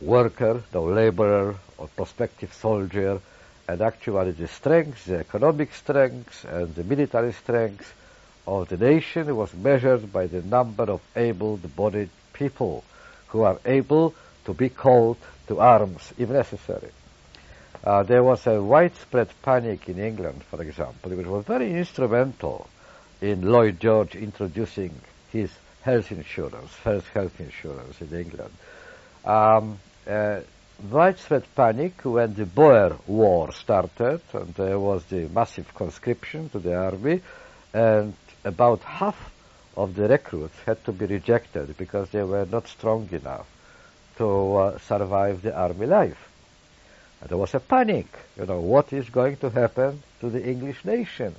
worker, the laborer, or prospective soldier, and actually the strength, the economic strength, and the military strength of the nation was measured by the number of able-bodied people who are able to be called to arms if necessary. Uh, there was a widespread panic in England, for example, which was very instrumental in Lloyd George introducing his health insurance, first health insurance in England. Um, uh, widespread panic when the Boer War started, and there was the massive conscription to the army, and about half of the recruits had to be rejected because they were not strong enough to uh, survive the army life. And there was a panic. You know, what is going to happen to the English nation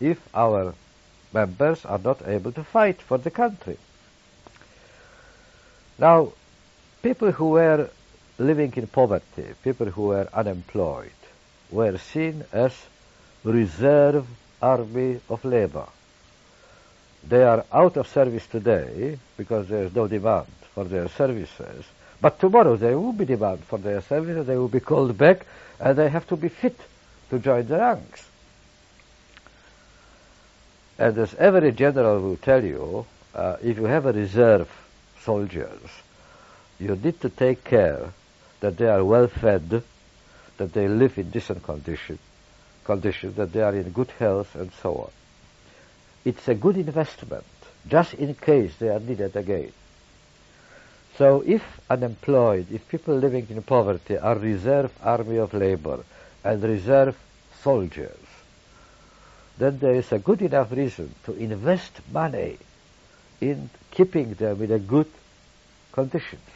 if our members are not able to fight for the country? Now, people who were living in poverty, people who were unemployed, were seen as reserve army of labor. They are out of service today because there is no demand for their services. But tomorrow there will be demand for their services, they will be called back, and they have to be fit to join the ranks. And as every general will tell you, uh, if you have a reserve soldiers, you need to take care that they are well fed, that they live in decent condition, conditions, that they are in good health, and so on. It's a good investment, just in case they are needed again. So if unemployed, if people living in poverty are reserve army of labor and reserve soldiers, then there is a good enough reason to invest money in keeping them in a good conditions.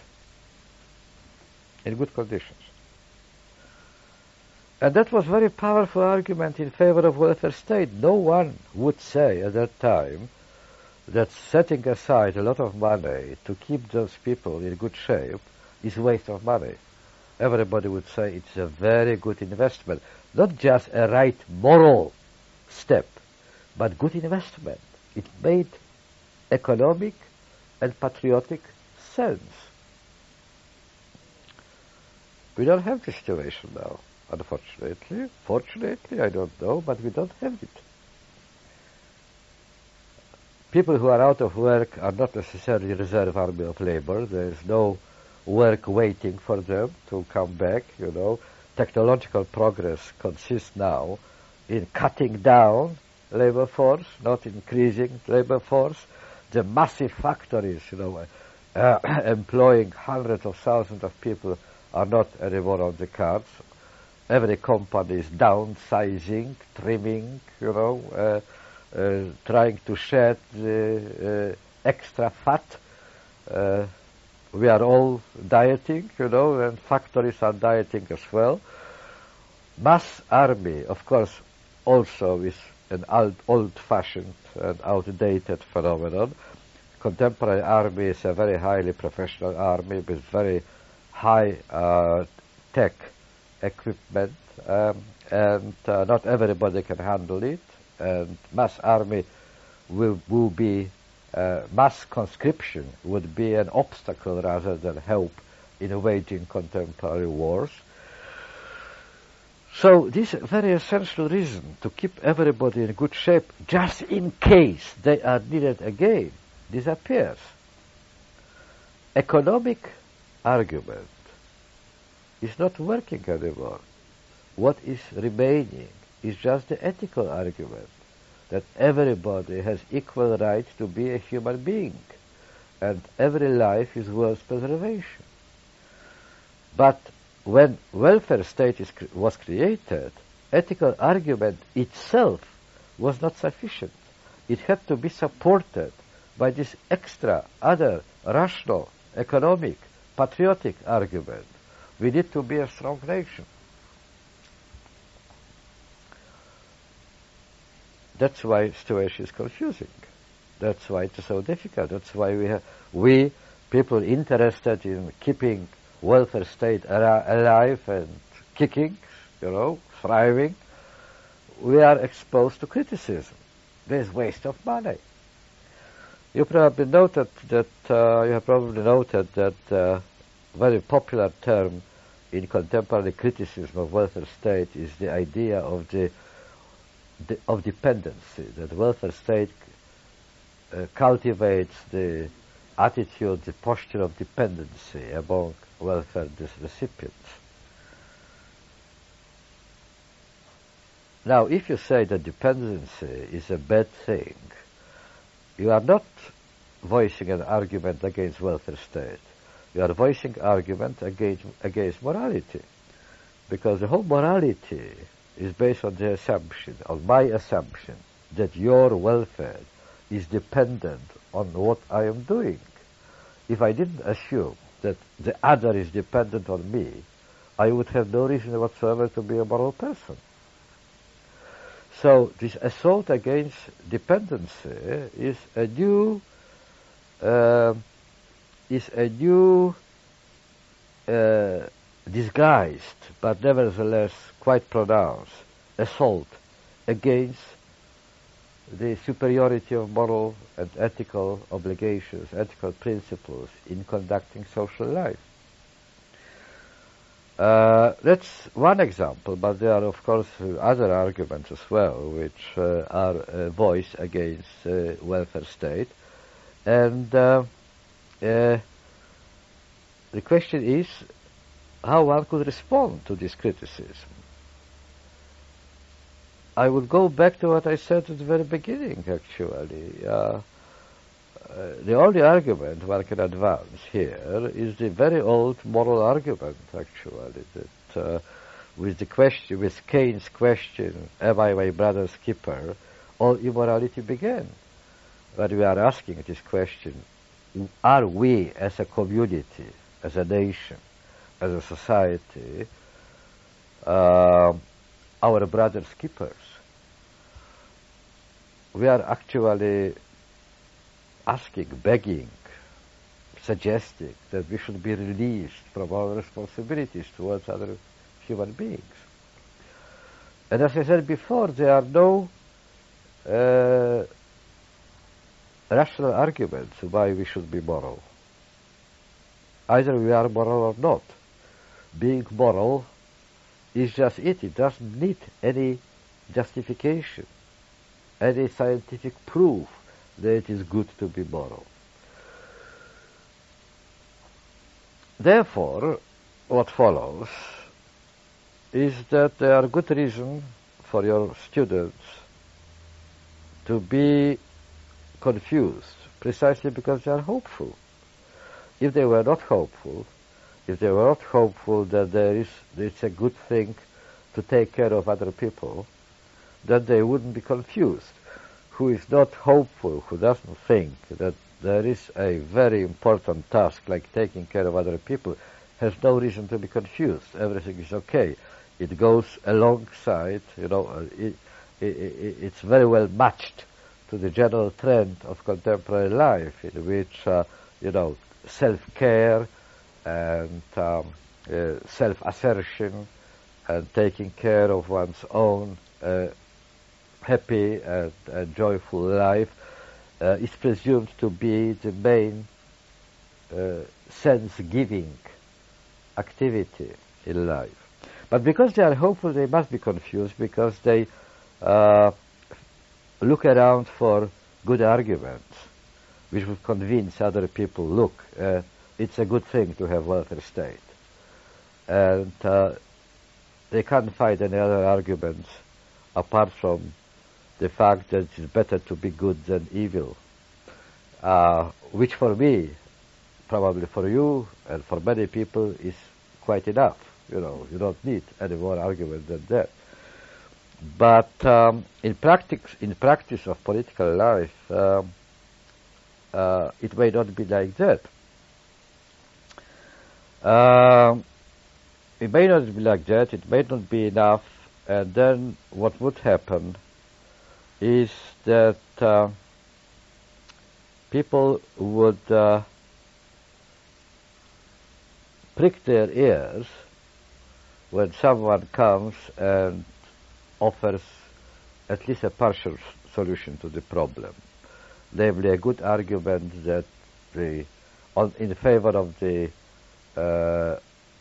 In good conditions. And that was very powerful argument in favor of welfare state. No one would say at that time that setting aside a lot of money to keep those people in good shape is waste of money. Everybody would say it's a very good investment. Not just a right moral step, but good investment. It made economic and patriotic sense. We don't have this situation now, unfortunately. Fortunately, I don't know, but we don't have it. People who are out of work are not necessarily reserve army of labor. There is no work waiting for them to come back, you know. Technological progress consists now in cutting down labor force, not increasing labor force. The massive factories, you know, uh, employing hundreds of thousands of people are not anymore on the cards. Every company is downsizing, trimming, you know, uh, trying to shed the uh, extra fat. Uh, we are all dieting, you know, and factories are dieting as well. Mass army, of course, also is an old, old-fashioned and outdated phenomenon. Contemporary army is a very highly professional army with very high uh, tech equipment, um, and uh, not everybody can handle it. And mass army will, will be uh, mass conscription would be an obstacle rather than help in waging contemporary wars. So this very essential reason to keep everybody in good shape just in case they are needed again disappears. Economic argument is not working anymore. What is remaining is just the ethical argument that everybody has equal right to be a human being and every life is worth preservation. But when welfare state is, was created, ethical argument itself was not sufficient. It had to be supported by this extra, other, rational, economic, patriotic argument. We need to be a strong nation. That's why situation is confusing. That's why it's so difficult. That's why we have, we, people interested in keeping welfare state alive and kicking, you know, thriving, we are exposed to criticism. There's waste of money. You probably noted that uh, you have probably noted that uh, very popular term in contemporary criticism of welfare state is the idea of the, the of dependency that welfare state uh, cultivates the attitude, the posture of dependency among welfare recipients. Now, if you say that dependency is a bad thing, you are not voicing an argument against welfare state. You are voicing argument against, against morality. Because the whole morality is based on the assumption, on my assumption, that your welfare is dependent on what I am doing. If I didn't assume that the other is dependent on me, I would have no reason whatsoever to be a moral person. So this assault against dependency is a new uh, is a new uh, disguised, but nevertheless quite pronounced assault against the superiority of moral and ethical obligations, ethical principles in conducting social life. Uh, that's one example, but there are, of course, other arguments as well, which uh, are uh, voiced against uh, welfare state. And uh, uh, the question is how one could respond to this criticism. I would go back to what I said at the very beginning, actually. Uh, uh, the only argument one can advance here is the very old moral argument, actually, that uh, with the question, with Cain's question, "Am I my brother's keeper?" all immorality began. But we are asking this question: Are we, as a community, as a nation, as a society, uh, our brother's keepers? We are actually asking, begging, suggesting that we should be released from our responsibilities towards other human beings. And as I said before, there are no uh, rational arguments why we should be moral. Either we are moral or not. Being moral is just it. It doesn't need any justification, any scientific proof that it is good to be moral. Therefore, what follows is that there are good reasons for your students to be confused precisely because they are hopeful. If they were not hopeful, if they were not hopeful that there is it's a good thing to take care of other people, then they wouldn't be confused who is not hopeful, who doesn't think that there is a very important task like taking care of other people, has no reason to be confused. Everything is okay. It goes alongside, you know, uh, it, it, it, it's very well matched to the general trend of contemporary life in which, uh, you know, self-care and um, uh, self-assertion and taking care of one's own uh, happy and, joyful life uh, is presumed to be the main sense-giving activity in life. But because they are hopeful, they must be confused because they uh, look around for good arguments which would convince other people, look, uh, it's a good thing to have welfare state. And uh, they can't find any other arguments apart from the fact that it's better to be good than evil, uh, which for me, probably for you and for many people, is quite enough. You know, you don't need any more argument than that. But um, in practice, in practice of political life, um, uh, it may not be like that. Um, it may not be like that. It may not be enough. And then what would happen is that uh, people would uh, prick their ears when someone comes and offers at least a partial solution to the problem, namely a good argument that the, on, in favor of the uh,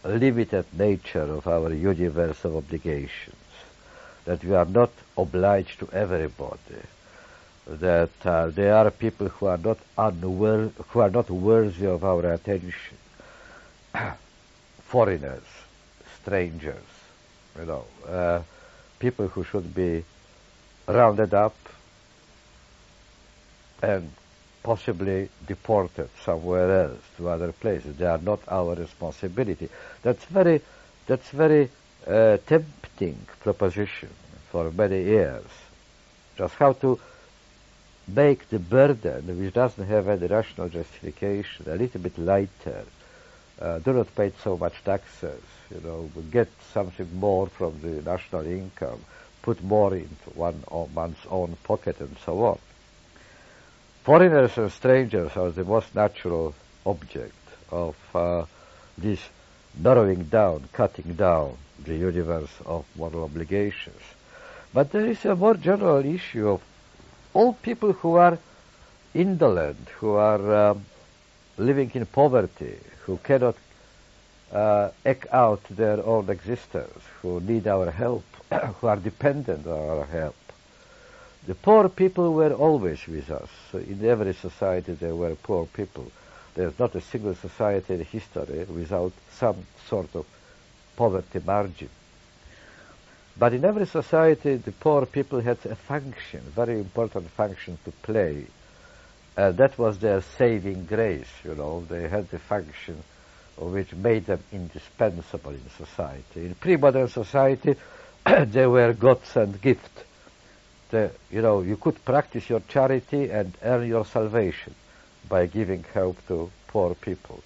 limited nature of our universe of obligations that we are not obliged to everybody, that uh, there are people who are not unwor- who are not worthy of our attention, foreigners, strangers, you know, uh, people who should be rounded up and possibly deported somewhere else to other places. They are not our responsibility. That's very, that's very uh, tempting proposition for many years. Just how to make the burden, which doesn't have any rational justification, a little bit lighter. Uh, do not pay so much taxes, you know, get something more from the national income, put more into one one's own pocket and so on. Foreigners and strangers are the most natural object of uh, this narrowing down, cutting down the universe of moral obligations. But there is a more general issue of all people who are indolent, who are um, living in poverty, who cannot uh, act out their own existence, who need our help, who are dependent on our help. The poor people were always with us. So in every society there were poor people. There's not a single society in history without some sort of poverty margin. But in every society, the poor people had a function, very important function to play. And that was their saving grace, you know. They had the function which made them indispensable in society. In pre-modern society, they were gods and gifts. You know, you could practice your charity and earn your salvation by giving help to poor people.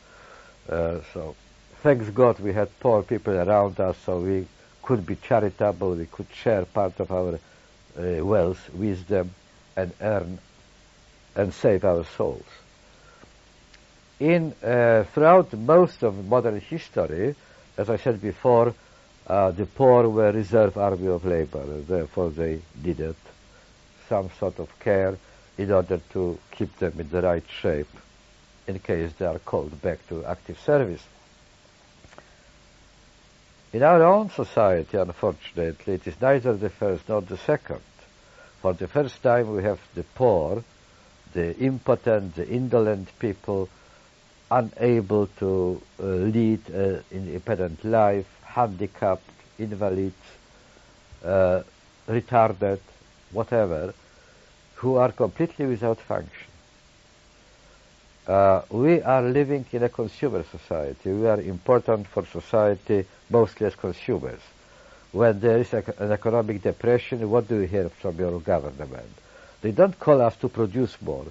Uh, so, thanks God we had poor people around us, so we could be charitable, we could share part of our uh, wealth with them and earn and save our souls. In uh, throughout most of modern history, as I said before, uh, the poor were reserve army of labor, therefore they did needed some sort of care in order to keep them in the right shape in case they are called back to active service. In our own society, unfortunately, it is neither the first nor the second. For the first time, we have the poor, the impotent, the indolent people, unable to uh, lead an independent life, handicapped, invalids, uh, retarded, whatever, who are completely without function. Uh, we are living in a consumer society. We are important for society mostly as consumers. When there is a, an economic depression, what do we hear from your government? They don't call us to produce more.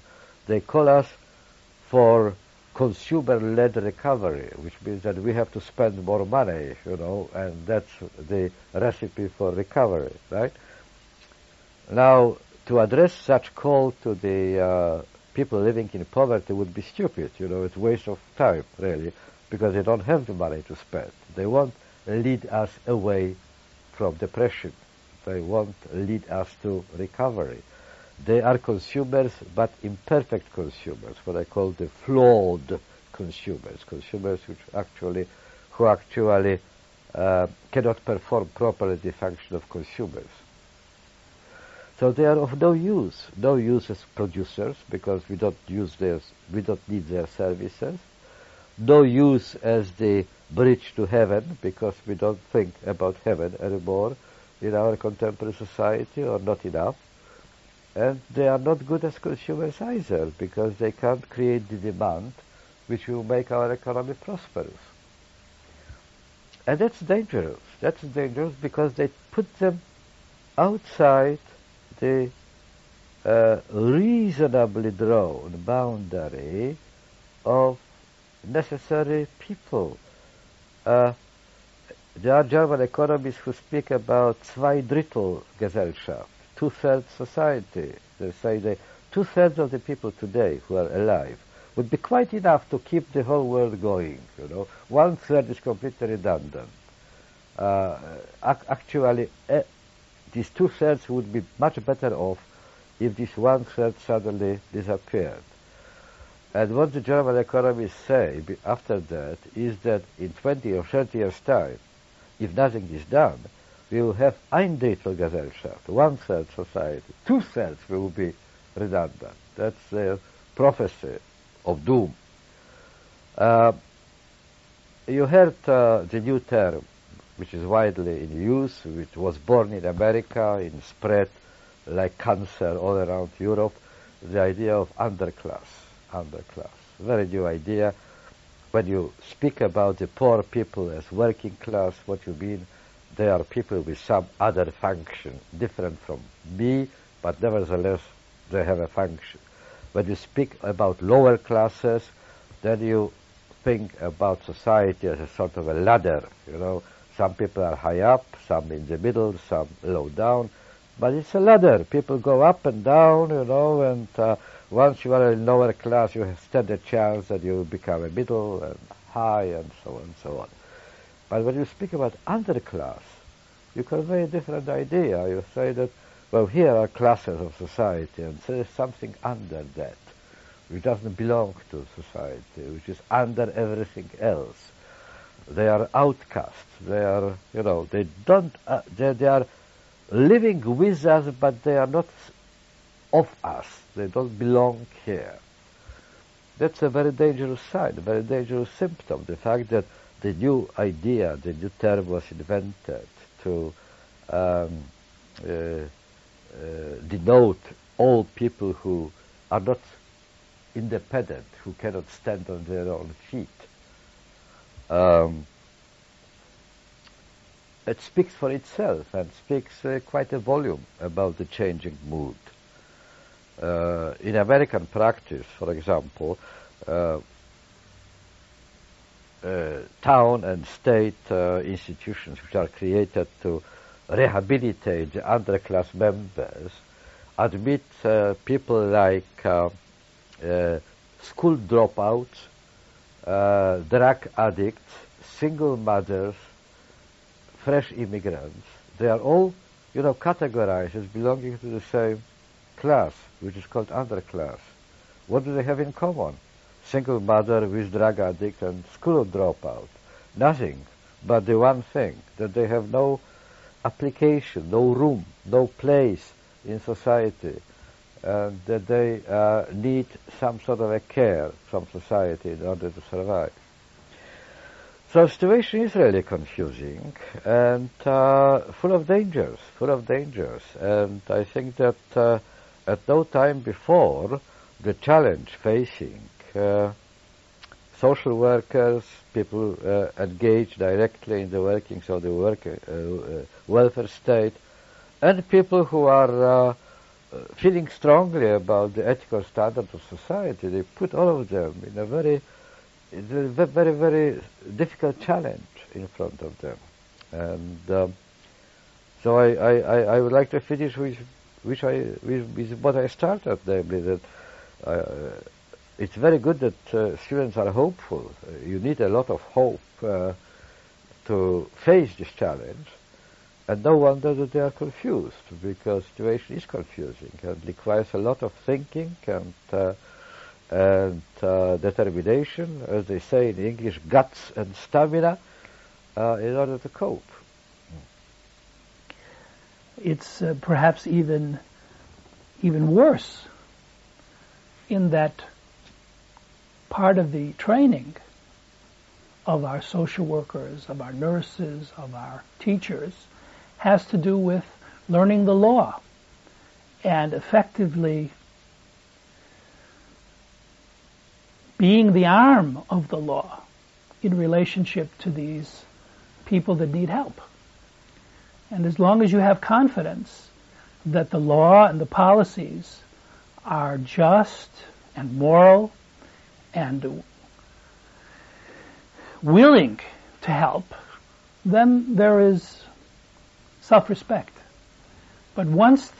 They call us for consumer-led recovery, which means that we have to spend more money, you know, and that's the recipe for recovery, right? Now, to address such call to the uh, people living in poverty would be stupid. You know, it's waste of time, really, because they don't have the money to spend. They won't lead us away from depression. They won't lead us to recovery. They are consumers, but imperfect consumers, what I call the flawed consumers, consumers which actually, who actually uh, cannot perform properly the function of consumers. So they are of no use, no use as producers because we don't use their, we don't need their services. No use as the bridge to heaven because we don't think about heaven anymore in our contemporary society or not enough. And they are not good as consumers either because they can't create the demand which will make our economy prosperous. And that's dangerous. That's dangerous because they put them outside the uh, reasonably drawn boundary of necessary people. Uh, there are German economists who speak about zwei Drittel Gesellschaft, two-thirds society. They say that two-thirds of the people today who are alive would be quite enough to keep the whole world going. You know, one-third is completely redundant. Uh, ac actually, these two-thirds would be much better off if this one-third suddenly disappeared. And what the German economists say after that is that in 20 or 30 years' time, if nothing is done, we will have ein Drittel Gesellschaft, one-third society. Two-thirds will be redundant. That's their prophecy of doom. Uh, you heard uh, the new term which is widely in use, which was born in America and spread like cancer all around Europe, the idea of underclass. Underclass. Very new idea. When you speak about the poor people as working class, what you mean, they are people with some other function, different from me, but nevertheless They have a function. When you speak about lower classes, then you think about society as a sort of a ladder. You know, some people are high up, some in the middle, some low down, but it's a ladder. People go up and down, you know, and uh, once you are in lower class, you stand a chance that you become a middle and high and so on and so on. But when you speak about underclass, you convey a different idea. You say that, well, here are classes of society, and there is something under that which doesn't belong to society, which is under everything else. They are outcasts. They are, you know, they don't, uh, they, they are living with us, but they are not of us. They don't belong here. That's a very dangerous sign, a very dangerous symptom. The fact that the new idea, the new term was invented to um, uh, uh, denote all people who are not independent, who cannot stand on their own feet. Um, it speaks for itself and speaks uh, quite a volume about the changing mood. Uh, in American practice, for example, uh, uh town and state uh, institutions which are created to rehabilitate the underclass members admit uh, people like school dropouts, Uh, drug addicts, single mothers, fresh immigrants, they are all, you know, categorized as belonging to the same class, which is called underclass. What do they have in common? Single mother with drug addict and school dropout. Nothing but the one thing, that they have no application, no room, no place in society, that they uh, need some sort of a care from society in order to survive. So the situation is really confusing and uh, full of dangers, full of dangers. And I think that uh, at no time before the challenge facing uh, social workers, people uh, engaged directly in the workings of the uh, uh, welfare state, and people who are feeling strongly about the ethical standards of society, they put all of them in a very very, very difficult challenge in front of them. And um, so I, I, I would like to finish with, which I, with, what I started, namely that uh, it's very good that uh, students are hopeful. You need a lot of hope uh, to face this challenge. And no wonder that they are confused, because the situation is confusing and requires a lot of thinking and uh, and uh, determination, as they say in English, guts and stamina, uh, in order to cope. It's uh, perhaps even even worse in that part of the training of our social workers, of our nurses, of our teachers, has to do with learning the law and effectively being the arm of the law in relationship to these people that need help. And as long as you have confidence that the law and the policies are just and moral and willing to help, then there is self-respect. But once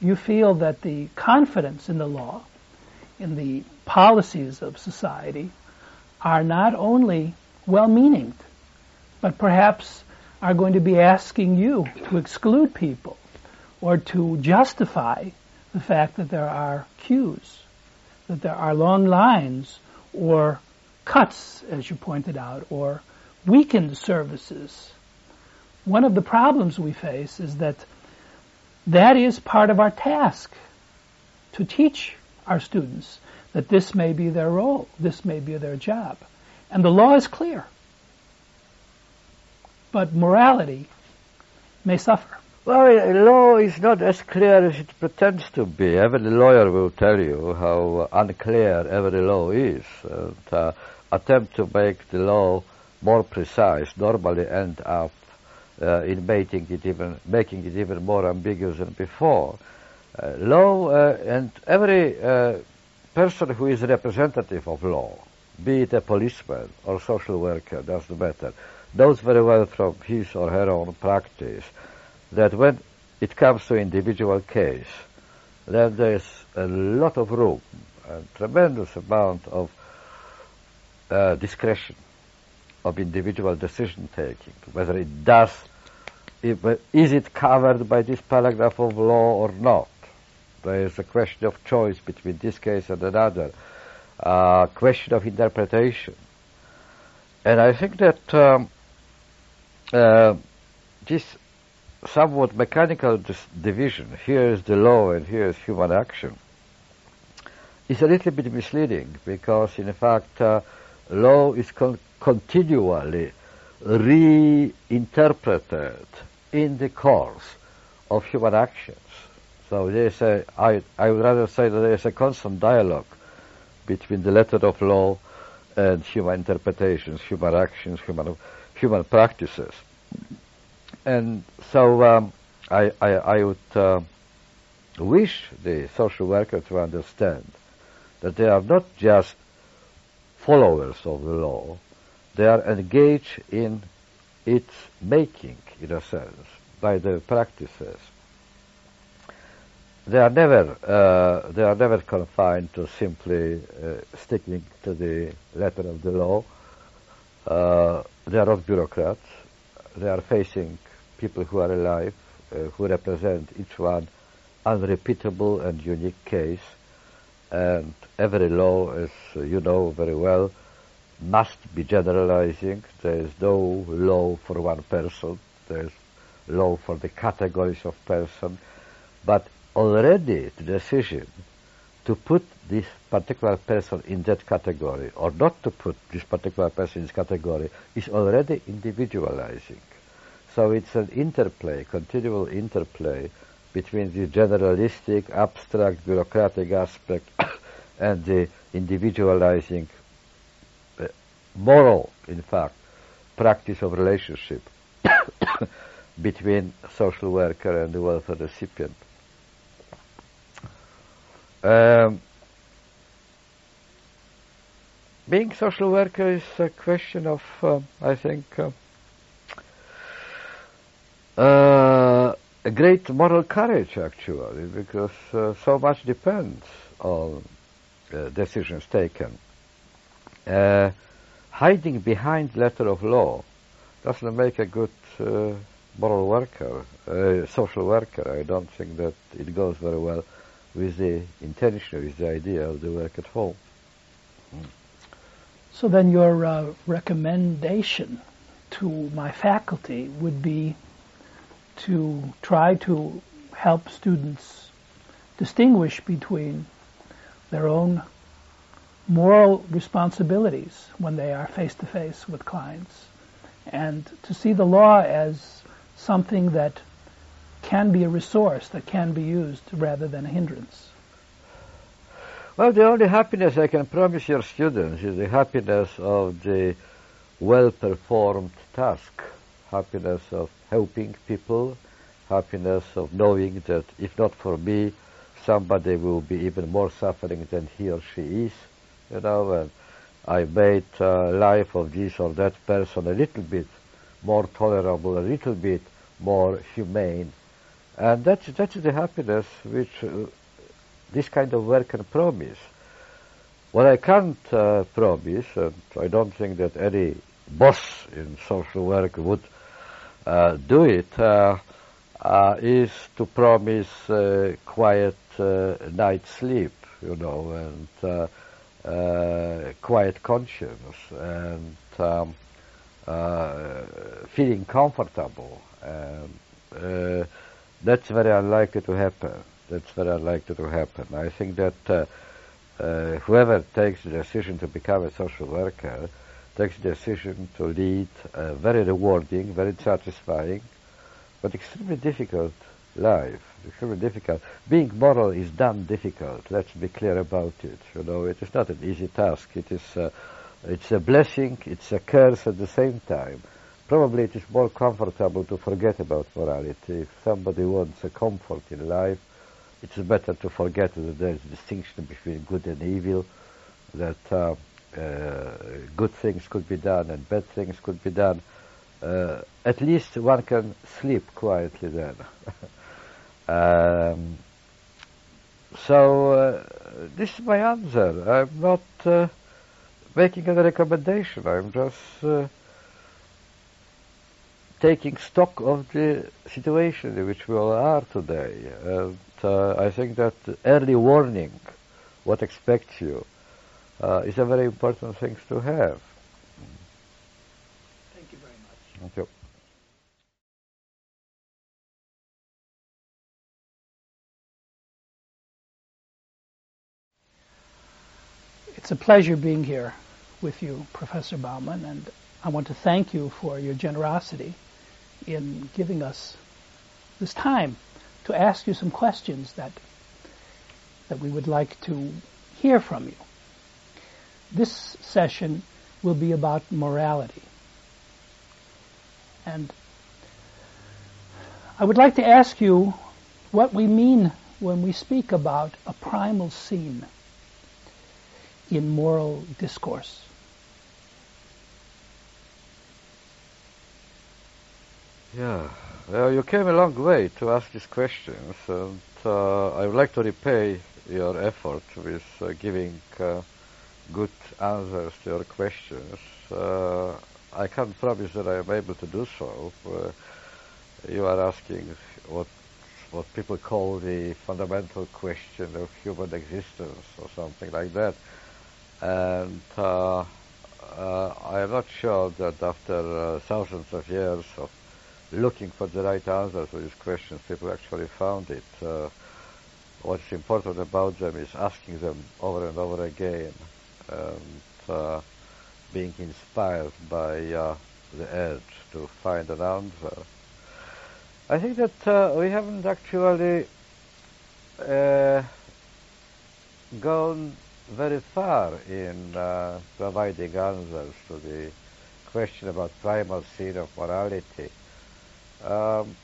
you feel that the confidence in the law, in the policies of society are not only well-meaning, but perhaps are going to be asking you to exclude people or to justify the fact that there are queues, that there are long lines or cuts, as you pointed out, or weakened services. One of the problems we face is that that is part of our task to teach our students that this may be their role, this may be their job. And the law is clear. But morality may suffer. Well, law is not as clear as it pretends to be. Every lawyer will tell you how unclear every law is. And, uh, attempt to make the law more precise normally end up uh, in making it even making it even more ambiguous than before. Uh, law uh, and every uh, person who is representative of law, be it a policeman or social worker, doesn't matter, knows very well from his or her own practice that when it comes to individual case, then there's a lot of room, a tremendous amount of uh, discretion of individual decision taking, whether it does, if, is it covered by this paragraph of law or not? There is a question of choice between this case and another, a uh, question of interpretation. And I think that um, uh, this somewhat mechanical division, here is the law and here is human action, is a little bit misleading because in fact uh, law is con continually reinterpreted in the course of human actions. So there's a, I, I would rather say that there's a constant dialogue between the letter of law and human interpretations, human actions, human, human practices. And so um, I, I, I, would uh, wish the social worker to understand that they are not just followers of the law, they are engaged in its making, in a sense, by the practices. They are never uh, they are never confined to simply uh, sticking to the letter of the law. Uh, they are not bureaucrats. They are facing people who are alive, uh, who represent each one unrepeatable and unique case. And every law, as you know very well, must be generalizing. There is no law for one person. There is law for the categories of person. But already the decision to put this particular person in that category or not to put this particular person in this category is already individualizing. So it's an interplay, continual interplay between the generalistic, abstract, bureaucratic aspect and the individualizing, moral, in fact, practice of relationship between social worker and the welfare recipient. Um, being social worker is a question of, uh, I think, uh, uh, a great moral courage, actually, because uh, so much depends on uh, decisions taken. Uh, hiding behind letter of law doesn't make a good uh, moral worker, social worker. I don't think that it goes very well with the intention, with the idea of the work at home. So then your uh, recommendation to my faculty would be to try to help students distinguish between their own moral responsibilities when they are face to face with clients. And to see the law as something that can be a resource that can be used rather than a hindrance. Well, the only happiness I can promise your students is the happiness of the well-performed task, happiness of helping people, happiness of knowing that if not for me, somebody will be even more suffering than he or she is, you know, and I made uh, life of this or that person a little bit more tolerable, a little bit more humane. And that's, that's the happiness which uh, this kind of work can promise. What I can't uh, promise, and I don't think that any boss in social work would uh, do it uh, uh, is to promise quiet night sleep, you know, and quiet conscience and um, feeling comfortable. And, that's very unlikely to happen. That's very unlikely to happen. I think that uh, uh, whoever takes the decision to become a social worker takes the decision to lead a very rewarding, very satisfying, but extremely difficult life. It's extremely difficult. Being moral is damn difficult. Let's be clear about it. You know, it is not an easy task. It is, uh, it's a blessing. It's a curse at the same time. Probably it is more comfortable to forget about morality. If somebody wants a comfort in life, it's better to forget that there is a distinction between good and evil, that uh, uh, good things could be done and bad things could be done. Uh, at least one can sleep quietly then. um, so uh, this is my answer. I'm not uh, making a recommendation. I'm just uh, taking stock of the situation in which we all are today. And uh, I think that early warning, what expects you, uh, is a very important thing to have. Thank you very much. Thank you. It's a pleasure being here with you, Professor Bauman, and I want to thank you for your generosity in giving us this time to ask you some questions that that we would like to hear from you. This session will be about morality. And I would like to ask you what we mean when we speak about a primal scene in moral discourse. Yeah, well, you came a long way to ask these questions, and uh, I would like to repay your effort with uh, giving uh, good answers to your questions. Uh, I can't promise that I am able to do so. You are asking what what people call the fundamental question of human existence, or something like that, and uh, I am not sure that after thousands of years of looking for the right answer to these questions, people actually found it. Uh, what's important about them is asking them over and over again and uh, being inspired by uh, the urge to find an answer. I think that uh, we haven't actually uh, gone very far in uh, providing answers to the question about primal scene of morality. Um,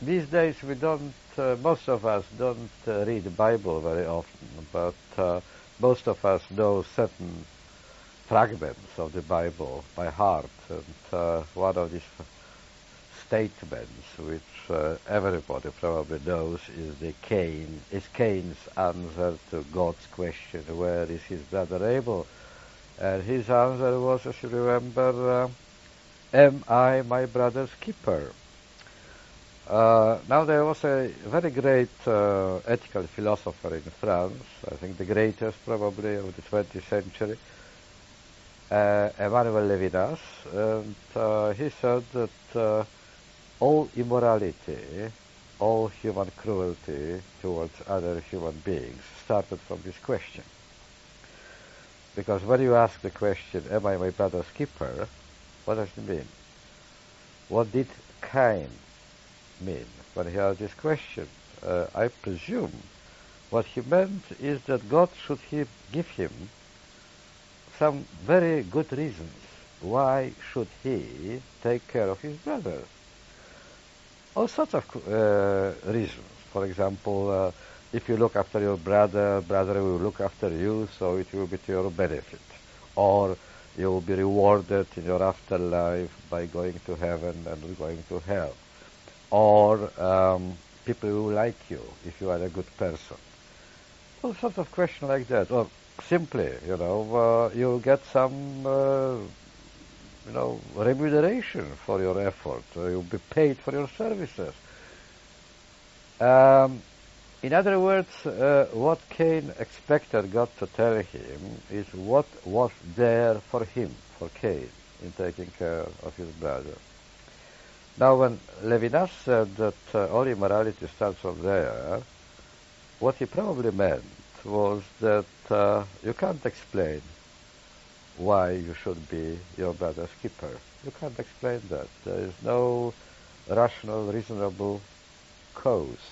these days we don't, uh, most of us don't uh, read the Bible very often, but uh, most of us know certain fragments of the Bible by heart. And uh, one of these statements, which uh, everybody probably knows, is the Cain, is Cain's answer to God's question, "Where is his brother Abel?" And his answer was, as you remember, uh, "Am I my brother's keeper?" Uh, now there was a very great uh, ethical philosopher in France, I think the greatest probably of the 20th century, uh, Emmanuel Levinas, and uh, he said that uh, all immorality, all human cruelty towards other human beings started from this question. Because when you ask the question, am I my brother's keeper, what does it mean? What did Cain mean when he asked this question? Uh, I presume what he meant is that God should he give him some very good reasons why should he take care of his brother. All sorts of uh, reasons. For example, uh, if you look after your brother, brother will look after you, so it will be to your benefit. Or you will be rewarded in your afterlife by going to heaven and going to hell or um, people will like you if you are a good person. All sorts of questions like that. Or simply, you know, uh, you get some, uh, you know, remuneration for your effort. Uh, you'll be paid for your services. Um, in other words, uh, what Cain expected God to tell him is what was there for him, for Cain, in taking care of his brother. Now, when Levinas said that uh, all immorality starts from there, what he probably meant was that uh, you can't explain why you should be your brother's keeper. You can't explain that. There is no rational, reasonable cause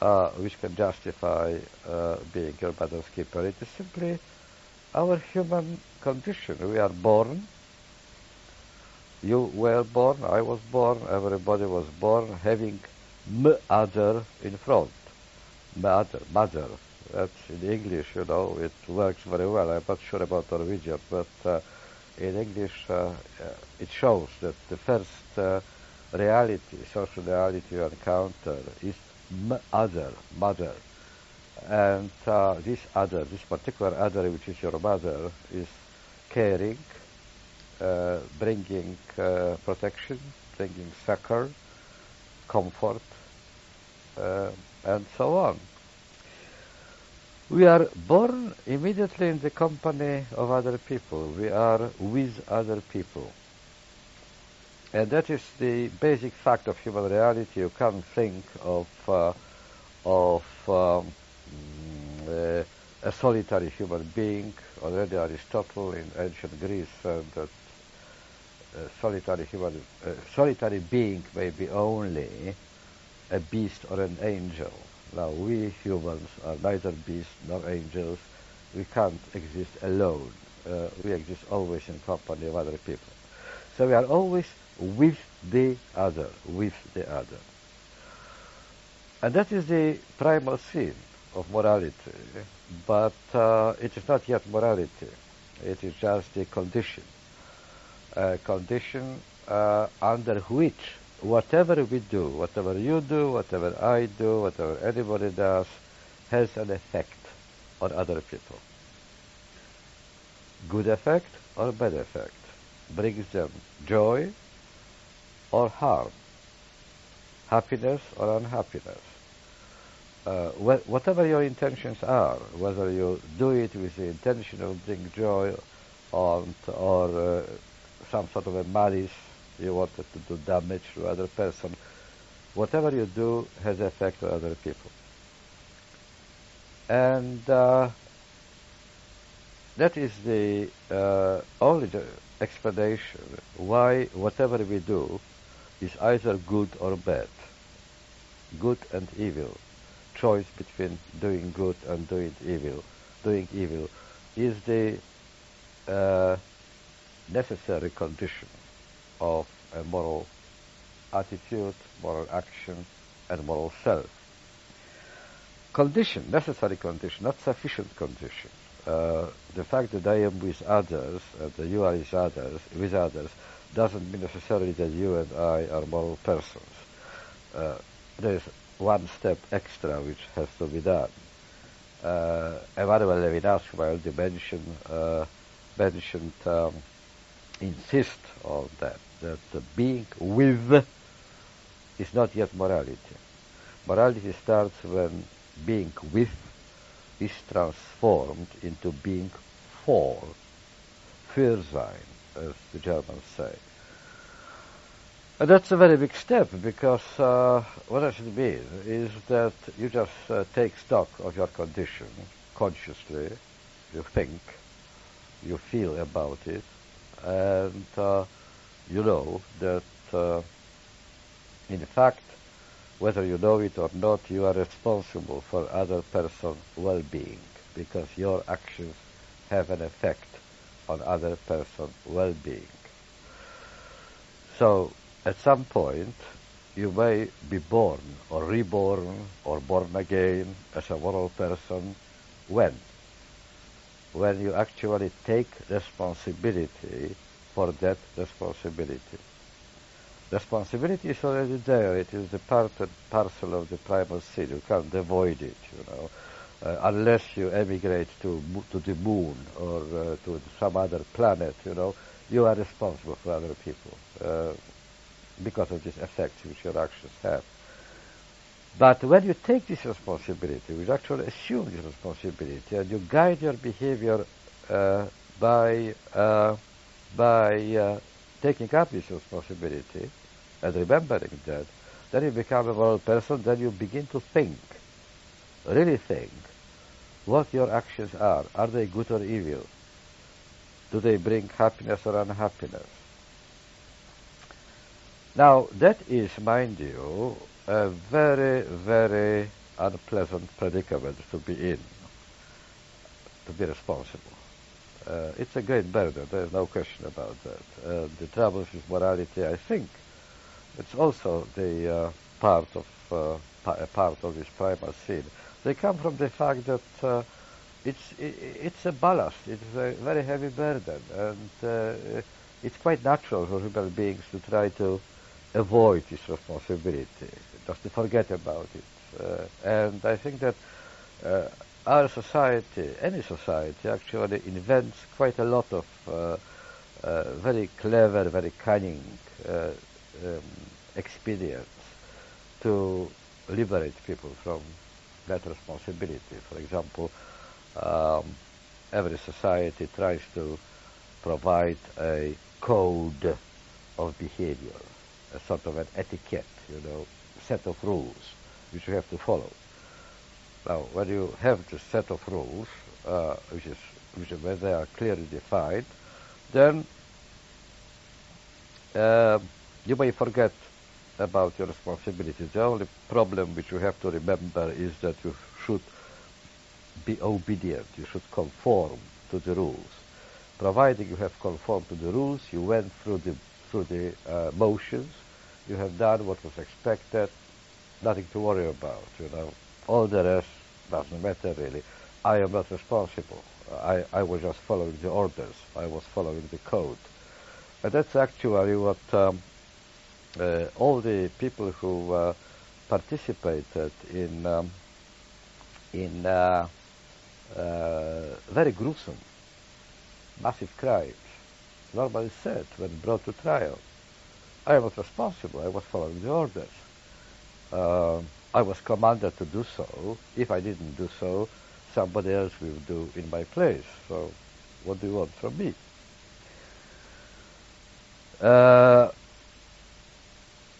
uh, which can justify uh, being your brother's keeper. It is simply our human condition. We are born you were born, I was born, everybody was born having m other in front. mother, mother. That's in English, you know, it works very well. I'm not sure about Norwegian, but uh, in English uh, uh, it shows that the first uh, reality, social reality you encounter is other, mother. And uh, this other, this particular other, which is your mother, is caring, bringing protection, bringing succor, comfort, and so on. We are born immediately in the company of other people. We are with other people. And that is the basic fact of human reality. You can't think of, uh, of um, uh, a solitary human being. Already Aristotle in ancient Greece said that a solitary human, a solitary being may be only a beast or an angel. Now we humans are neither beasts nor angels. We can't exist alone. Uh, we exist always in company of other people. So we are always with the other, with the other. And that is the primal scene of morality. But uh, it is not yet morality. It is just a condition. A condition uh, under which whatever we do, whatever you do, whatever I do, whatever anybody does, has an effect on other people. Good effect or bad effect brings them joy or harm, happiness or unhappiness. Uh, wh- whatever your intentions are, whether you do it with the intention of bringing joy or, or uh, some sort of a malice, you wanted to do damage to other person, whatever you do has effect on other people. And uh, that is the uh, only explanation why whatever we do is either good or bad, good and evil. Choice between doing good and doing evil, doing evil, is the uh, necessary condition of a moral attitude, moral action, and moral self. Condition, necessary condition, not sufficient condition. Uh, the fact that I am with others, and that you are with others, with others, doesn't mean necessarily that you and I are moral persons. Uh, there is one step extra which has to be done. Uh, Emmanuel Levinas, already mentioned, uh, mentioned um, insist on that, that the being with is not yet morality. Morality starts when being with is transformed into being for, für sein, as the Germans say. And that's a very big step because uh, what does it mean? Is that you just uh, take stock of your condition consciously, you think, you feel about it, and uh, you know that uh, in fact, whether you know it or not, you are responsible for other person's well-being because your actions have an effect on other person's well-being. So, at some point, you may be born or reborn or born again as a moral person when when you actually take responsibility for that responsibility. Responsibility is already there. It is the part and parcel of the primal scene. You can't avoid it, you know, uh, unless you emigrate to to the moon or uh, to some other planet. You know, you are responsible for other people uh, because of these effects which your actions have. But when you take this responsibility, you actually assume this responsibility, and you guide your behavior uh, by uh, by uh, taking up this responsibility and remembering that, then you become a moral person. Then you begin to think, really think, what your actions are. Are they good or evil? Do they bring happiness or unhappiness? Now, that is, mind you, a very, very unpleasant predicament to be in, to be responsible. Uh, it's a great burden, there's no question about that. Uh, the troubles with morality, I think, it's also the uh, part of uh, pa- a part of this primal scene They come from the fact that uh, it's it's a ballast. It's a very heavy burden, and uh, it's quite natural for human beings to try to avoid this responsibility, just to forget about it. Uh, and I think that uh, our society, any society, actually invents quite a lot of uh, very clever, very cunning um, expedients to liberate people from that responsibility. For example, um, every society tries to provide a code of behavior, a sort of an etiquette, you know, set of rules which you have to follow. Now, when you have this set of rules, uh, which is which when they are clearly defined, then uh, you may forget about your responsibilities. The only problem which you have to remember is that you should be obedient. You should conform to the rules. Providing you have conformed to the rules, you went through the through the uh, motions, you have done what was expected, nothing to worry about. You know, all the rest doesn't matter really. I am not responsible. I, I was just following the orders. I was following the code. And that's actually what um, uh, all the people who uh, participated in um, in uh, uh very gruesome, massive crimes normally said when brought to trial. I was responsible. I was following the orders. Um, I was commanded to do so. If I didn't do so, somebody else will do in my place. So what do you want from me? Uh,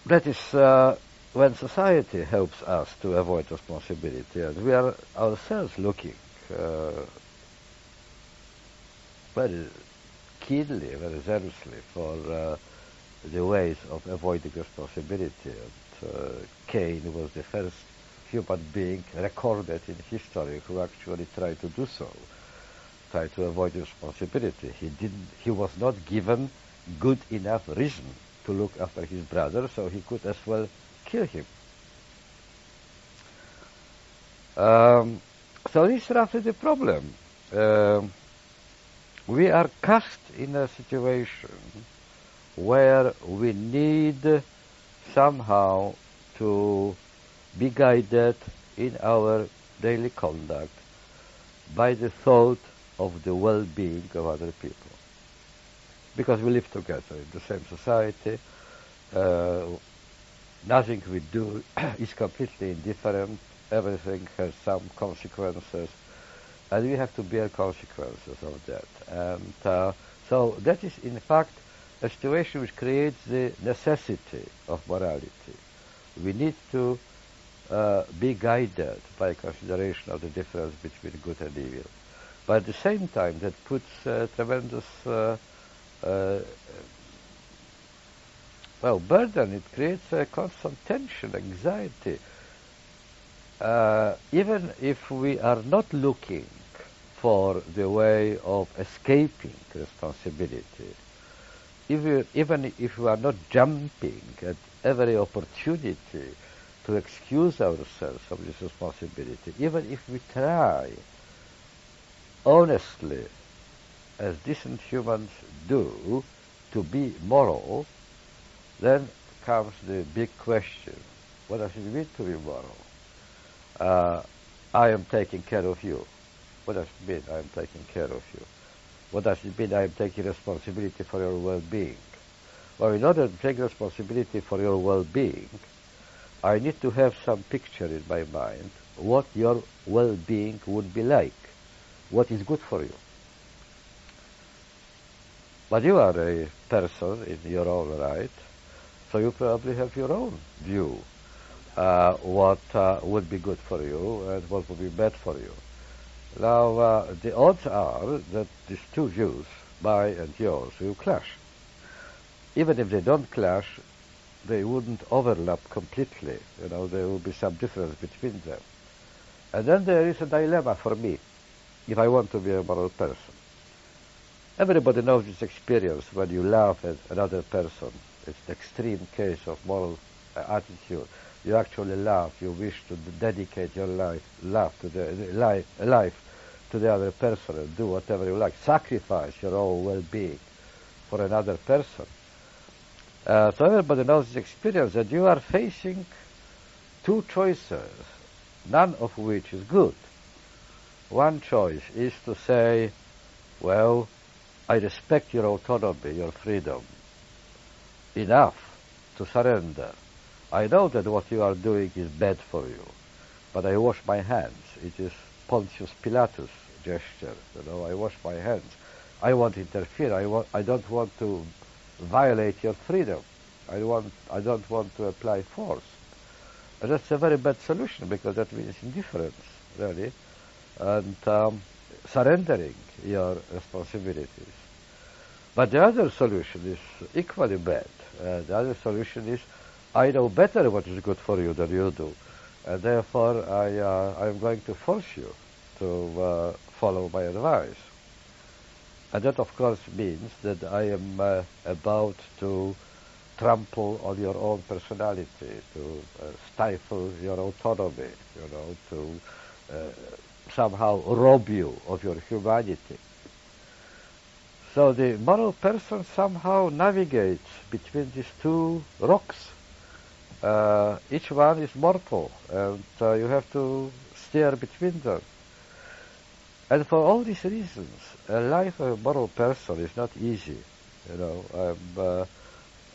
that is uh, when society helps us to avoid responsibility, and we are ourselves looking uh, very keenly, very zealously for uh, the ways of avoiding responsibility. Uh, Cain was the first human being recorded in history who actually tried to do so, tried to avoid responsibility. He didn't. He was not given good enough reason to look after his brother, so he could as well kill him. Um, so this is roughly the problem. Um, we are cast in a situation where we need somehow to be guided in our daily conduct by the thought of the well-being of other people. Because we live together in the same society, uh, nothing we do is completely indifferent, everything has some consequences, and we have to bear consequences of that. And uh, so that is in fact a situation which creates the necessity of morality. We need to uh, be guided by consideration of the difference between good and evil. But at the same time, that puts uh, tremendous, uh, uh well, burden. It creates a constant tension, anxiety. Uh, even if we are not looking for the way of escaping responsibility, if even if we are not jumping at every opportunity to excuse ourselves from this responsibility, even if we try honestly, as decent humans do, to be moral, then comes the big question, what does it mean to be moral? Uh, I am taking care of you. What does it mean, I am taking care of you? What does it mean I am taking responsibility for your well-being? Well, in order to take responsibility for your well-being, I need to have some picture in my mind what your well-being would be like, what is good for you. But you are a person in your own right, so you probably have your own view uh, what uh, would be good for you and what would be bad for you. Now, uh, the odds are that these two views, mine and yours, will clash. Even if they don't clash, they wouldn't overlap completely. You know, there will be some difference between them. And then there is a dilemma for me, if I want to be a moral person. Everybody knows this experience when you laugh at another person. It's the extreme case of moral uh, attitude. You actually love, you wish to dedicate your life, love to the, life, life to the other person do whatever you like, sacrifice your own well-being for another person. Uh, so everybody knows this experience that you are facing two choices, none of which is good. One choice is to say, well, I respect your autonomy, your freedom, enough to surrender. I know that what you are doing is bad for you, but I wash my hands. It is Pontius Pilatus gesture, you know, I wash my hands. I won't interfere. I, I don't want to violate your freedom. I, want, I don't want to apply force. And that's a very bad solution because that means indifference, really, and um, surrendering your responsibilities. But the other solution is equally bad. Uh, the other solution is I know better what is good for you than you do, and therefore I uh, I'm going to force you to uh, follow my advice. And that, of course, means that I am uh, about to trample on your own personality, to uh, stifle your autonomy, you know, to uh, somehow rob you of your humanity. So the moral person somehow navigates between these two rocks. Uh, each one is mortal, and uh, you have to steer between them. And for all these reasons, a life of a moral person is not easy. You know, um, uh,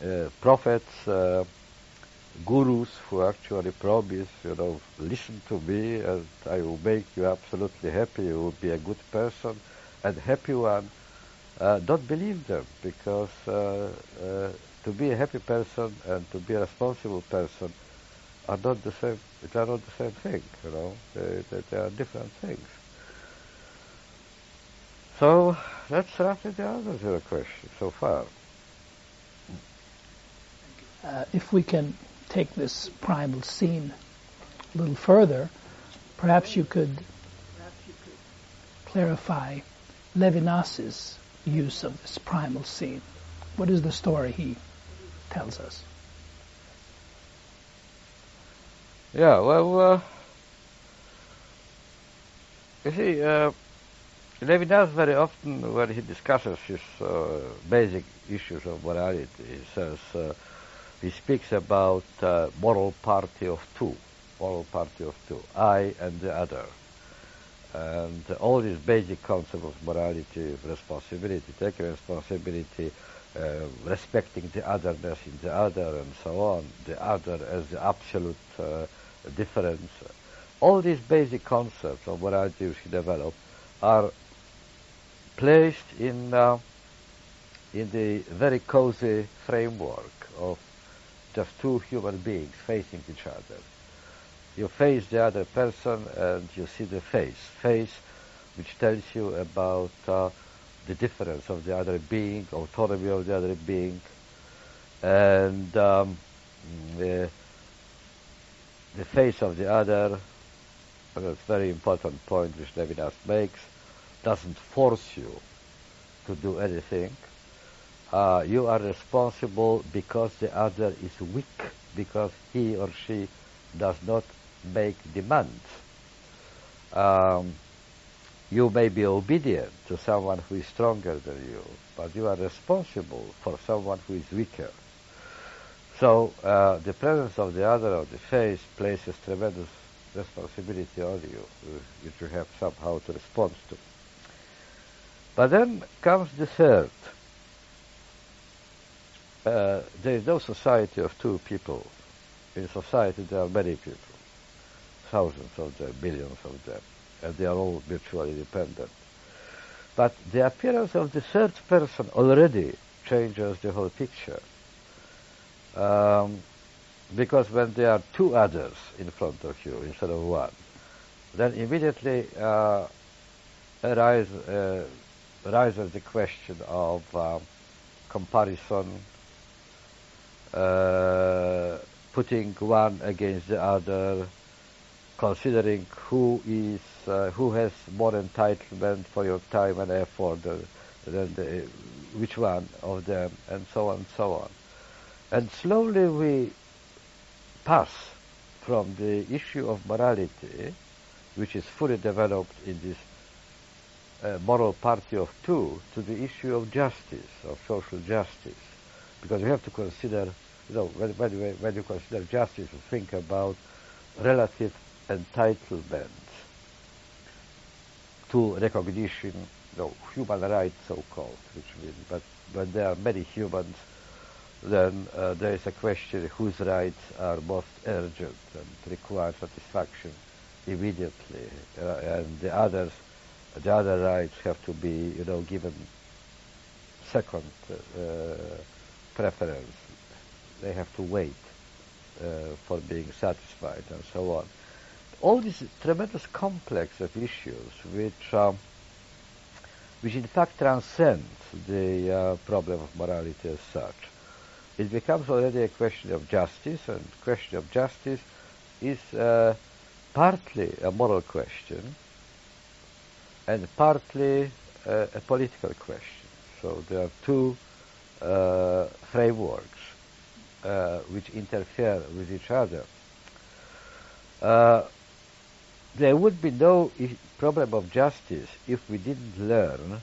uh, prophets, uh, gurus who actually promise, you know, listen to me and I will make you absolutely happy, you will be a good person and happy one. Uh, don't believe them because to be a happy person and to be a responsible person are not the same. They are not the same thing. You know, they, they, they are different things. So that's roughly the answer to the question so far. Uh, if we can take this primal scene a little further, perhaps you could clarify Levinas's use of this primal scene. What is the story he tells us? Yeah, well, uh, you see, uh, Levinas very often, when he discusses his uh, basic issues of morality, he says, uh, he speaks about uh, moral party of two, moral party of two, I and the other. And all these basic concepts of morality, responsibility, taking responsibility, uh, respecting the otherness in the other, and so on, the other as the absolute uh, difference. All these basic concepts of morality which he developed are placed in uh, in the very cozy framework of just two human beings facing each other. You face the other person and you see the face, face which tells you about uh, the difference of the other being, autonomy of the other being, and um, the, the face of the other, that's a very important point which Levinas makes, doesn't force you to do anything. Uh, you are responsible because the other is weak, because he or she does not make demands. Um, you may be obedient to someone who is stronger than you, but you are responsible for someone who is weaker. So uh, the presence of the other of the face places tremendous responsibility on you, which you have somehow to respond to. But then comes the third. Uh, there is no society of two people. In society there are many people, thousands of them, millions of them, and they are all mutually dependent. But the appearance of the third person already changes the whole picture. Um, because when there are two others in front of you instead of one, then immediately uh, arise, uh, arises the question of uh, comparison, uh, putting one against the other, considering who is uh, who has more entitlement for your time and effort than the, which one of them, and so on and so on. And slowly we pass from the issue of morality, which is fully developed in this uh, moral party of two, to the issue of justice, of social justice. Because you have to consider, you know, when, when, when you consider justice, you think about relative entitlements to recognition, know, human rights, so-called, which means, but when there are many humans, then uh, there is a question whose rights are most urgent and require satisfaction immediately, uh, and the others, the other rights have to be, you know, given second uh, preference. They have to wait uh, for being satisfied and so on. All this tremendous complex of issues which um, which in fact transcend the uh, problem of morality as such. It becomes already a question of justice, and question of justice is uh, partly a moral question and partly uh, a political question. So there are two uh, frameworks uh, which interfere with each other. There would be no problem of justice if we didn't learn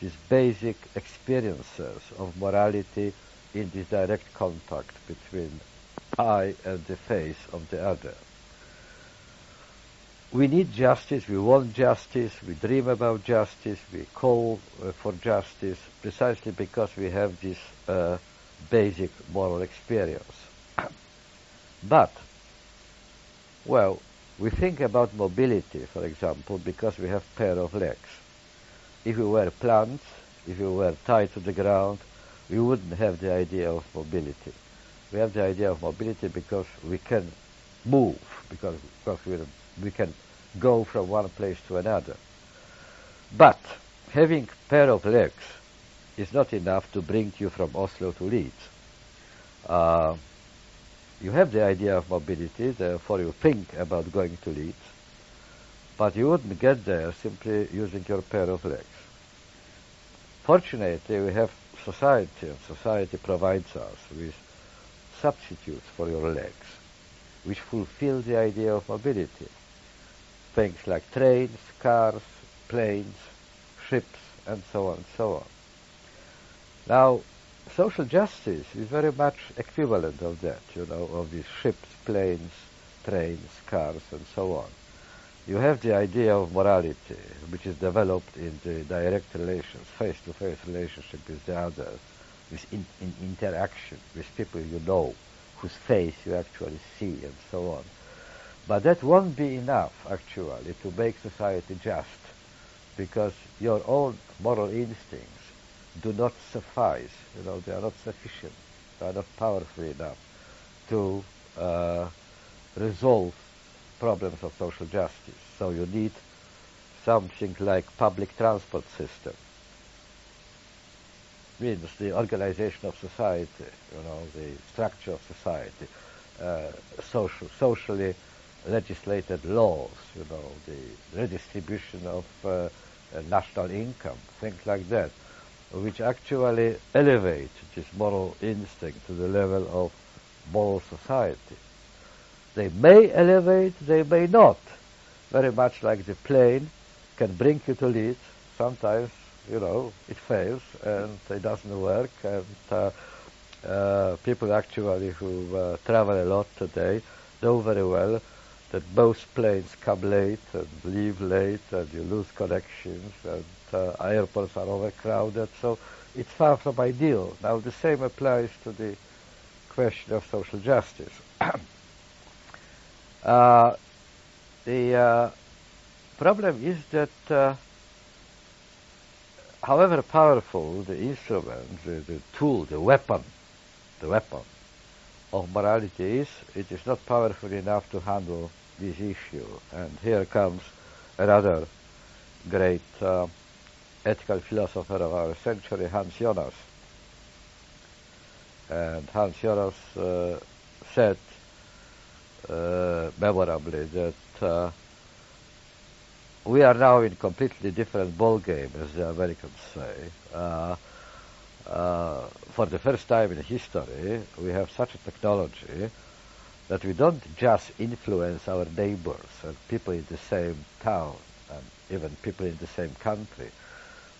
these basic experiences of morality in this direct contact between I and the face of the other. We need justice, we want justice, we dream about justice, we call uh, for justice precisely because we have this uh, basic moral experience. but, well, we think about mobility, for example, because we have pair of legs. If we were plants, if we were tied to the ground, we wouldn't have the idea of mobility. We have the idea of mobility because we can move, because, because we, we can go from one place to another. But having pair of legs is not enough to bring you from Oslo to Leeds. Uh, you have the idea of mobility, therefore you think about going to Leeds, but you wouldn't get there simply using your pair of legs. Fortunately, we have society, and society provides us with substitutes for your legs, which fulfill the idea of mobility. Things like trains, cars, planes, ships, and so on and so on. Now, social justice is very much equivalent of that, you know, of these ships, planes, trains, cars, and so on. You have the idea of morality, which is developed in the direct relations, face-to-face relationship with the others, with in, in interaction with people you know, whose face you actually see, and so on. But that won't be enough, actually, to make society just, because your own moral instincts do not suffice. You know, they are not sufficient. They are not powerful enough to uh, resolve problems of social justice. So you need something like public transport system. Means the organization of society, you know, the structure of society, uh, social, socially legislated laws, you know, the redistribution of uh, national income, things like that which actually elevate this moral instinct to the level of moral society. They may elevate, they may not. Very much like the plane can bring you to Leeds. Sometimes, you know, it fails and it doesn't work. And uh, uh, people actually who uh, travel a lot today know very well that most planes come late and leave late and you lose connections and uh, airports are overcrowded. So it's far from ideal. Now the same applies to the question of social justice. uh, the uh, problem is that uh, however powerful the instrument, the, the tool, the weapon, the weapon of morality is, it is not powerful enough to handle this issue. And here comes another great uh, ethical philosopher of our century, Hans Jonas. And Hans Jonas uh, said uh, memorably that uh, we are now in completely different ball game, as the Americans say. Uh, uh, for the first time in history, we have such a technology that we don't just influence our neighbors and people in the same town and even people in the same country,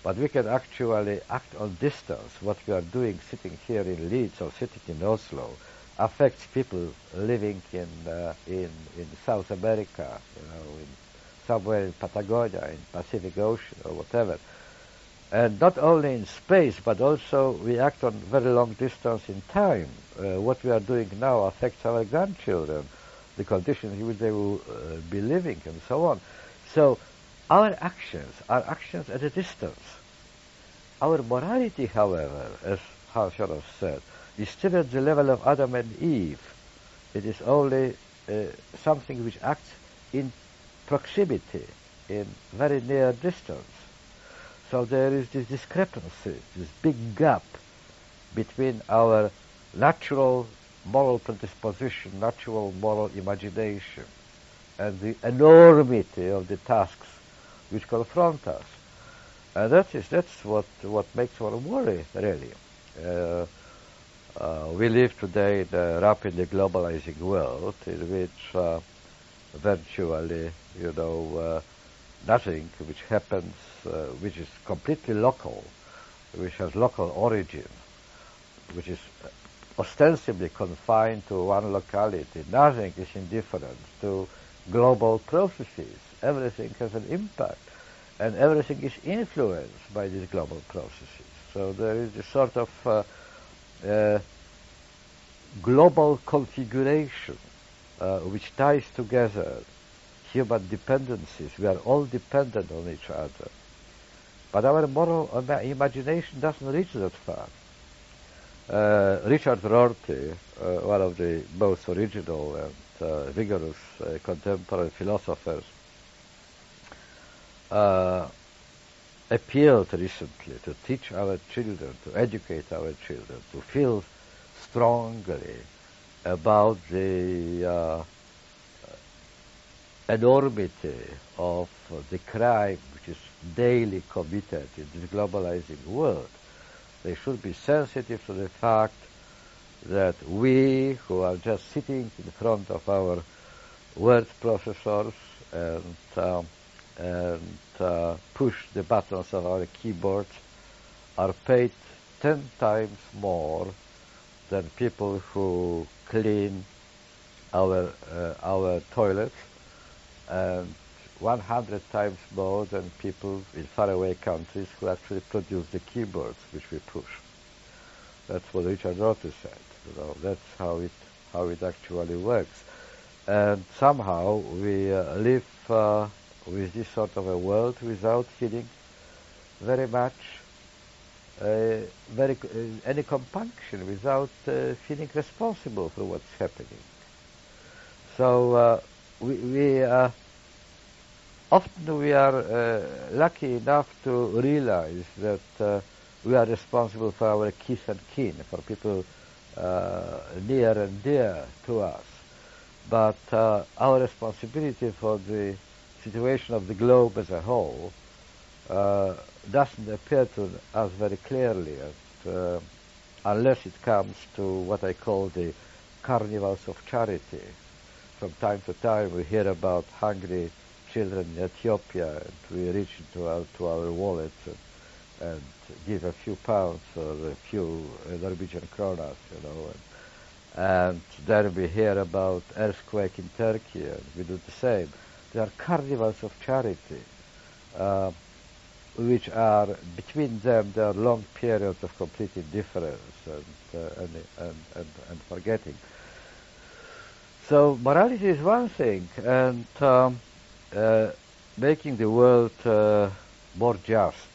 but we can actually act on distance. What we are doing sitting here in Leeds or sitting in Oslo affects people living in, uh, in, in South America, you know, in somewhere in Patagonia, in Pacific Ocean or whatever. And not only in space, but also we act on very long distance in time. Uh, what we are doing now affects our grandchildren, the conditions in which they will uh, be living, and so on. So our actions are actions at a distance. Our morality, however, as Jonas said, is still at the level of Adam and Eve. It is only uh, something which acts in proximity, in very near distance. So there is this discrepancy, this big gap between our natural moral predisposition, natural moral imagination, and the enormity of the tasks which confront us. And that is that's what what makes one worry really. Uh, uh, we live today in a rapidly globalizing world in which uh, virtually, you know, nothing which happens, uh, which is completely local, which has local origin, which is ostensibly confined to one locality. Nothing is indifferent to global processes. Everything has an impact, and everything is influenced by these global processes. So there is a sort of uh, uh, global configuration uh, which ties together human dependencies. We are all dependent on each other. But our moral imagination doesn't reach that far. Uh, Richard Rorty, uh, one of the most original and uh, vigorous uh, contemporary philosophers, uh, appealed recently to teach our children, to educate our children, to feel strongly about the uh, enormity of the crime which is daily committed in this globalizing world. They should be sensitive to the fact that we who are just sitting in front of our word processors and, um, and uh, push the buttons of our keyboards are paid ten times more than people who clean our uh, our toilets and 100 times more than people in faraway countries who actually produce the keyboards which we push. That's what Richard Rorty said. You know, that's how it how it actually works. And somehow we uh, live uh, with this sort of a world without feeling very much uh, very uh, any compunction, without uh, feeling responsible for what's happening. So uh, we, we often we are uh, lucky enough to realize that uh, we are responsible for our kith and kin, for people uh, near and dear to us. But uh, our responsibility for the situation of the globe as a whole uh, doesn't appear to us very clearly, uh, unless it comes to what I call the carnivals of charity. From time to time we hear about hungry children in Ethiopia, and we reach into our, to our wallets and, and give a few pounds or a few Norwegian kronas, you know. And, and then we hear about earthquake in Turkey, and we do the same. There are carnivals of charity, uh, which are between them there are long periods of complete indifference and, uh, and, and, and, and, forgetting. So morality is one thing, and um, uh, making the world uh, more just.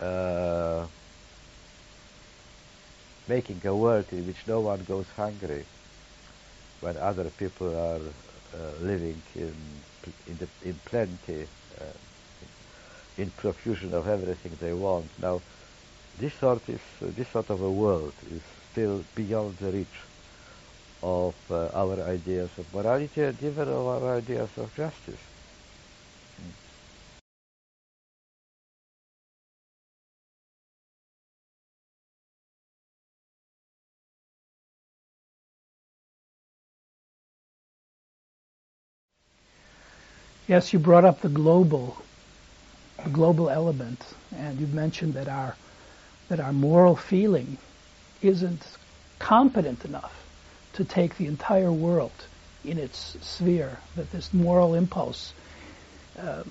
Uh, making a world in which no one goes hungry when other people are uh, living in in, the, in plenty, uh, in profusion of everything they want. Now, this sort is this sort of a world is still beyond the reach of uh, our ideas of morality and of our ideas of justice. Yes, you brought up the global, the global element, and you mentioned that our that our moral feeling isn't competent enough to take the entire world in its sphere. That this moral impulse, um,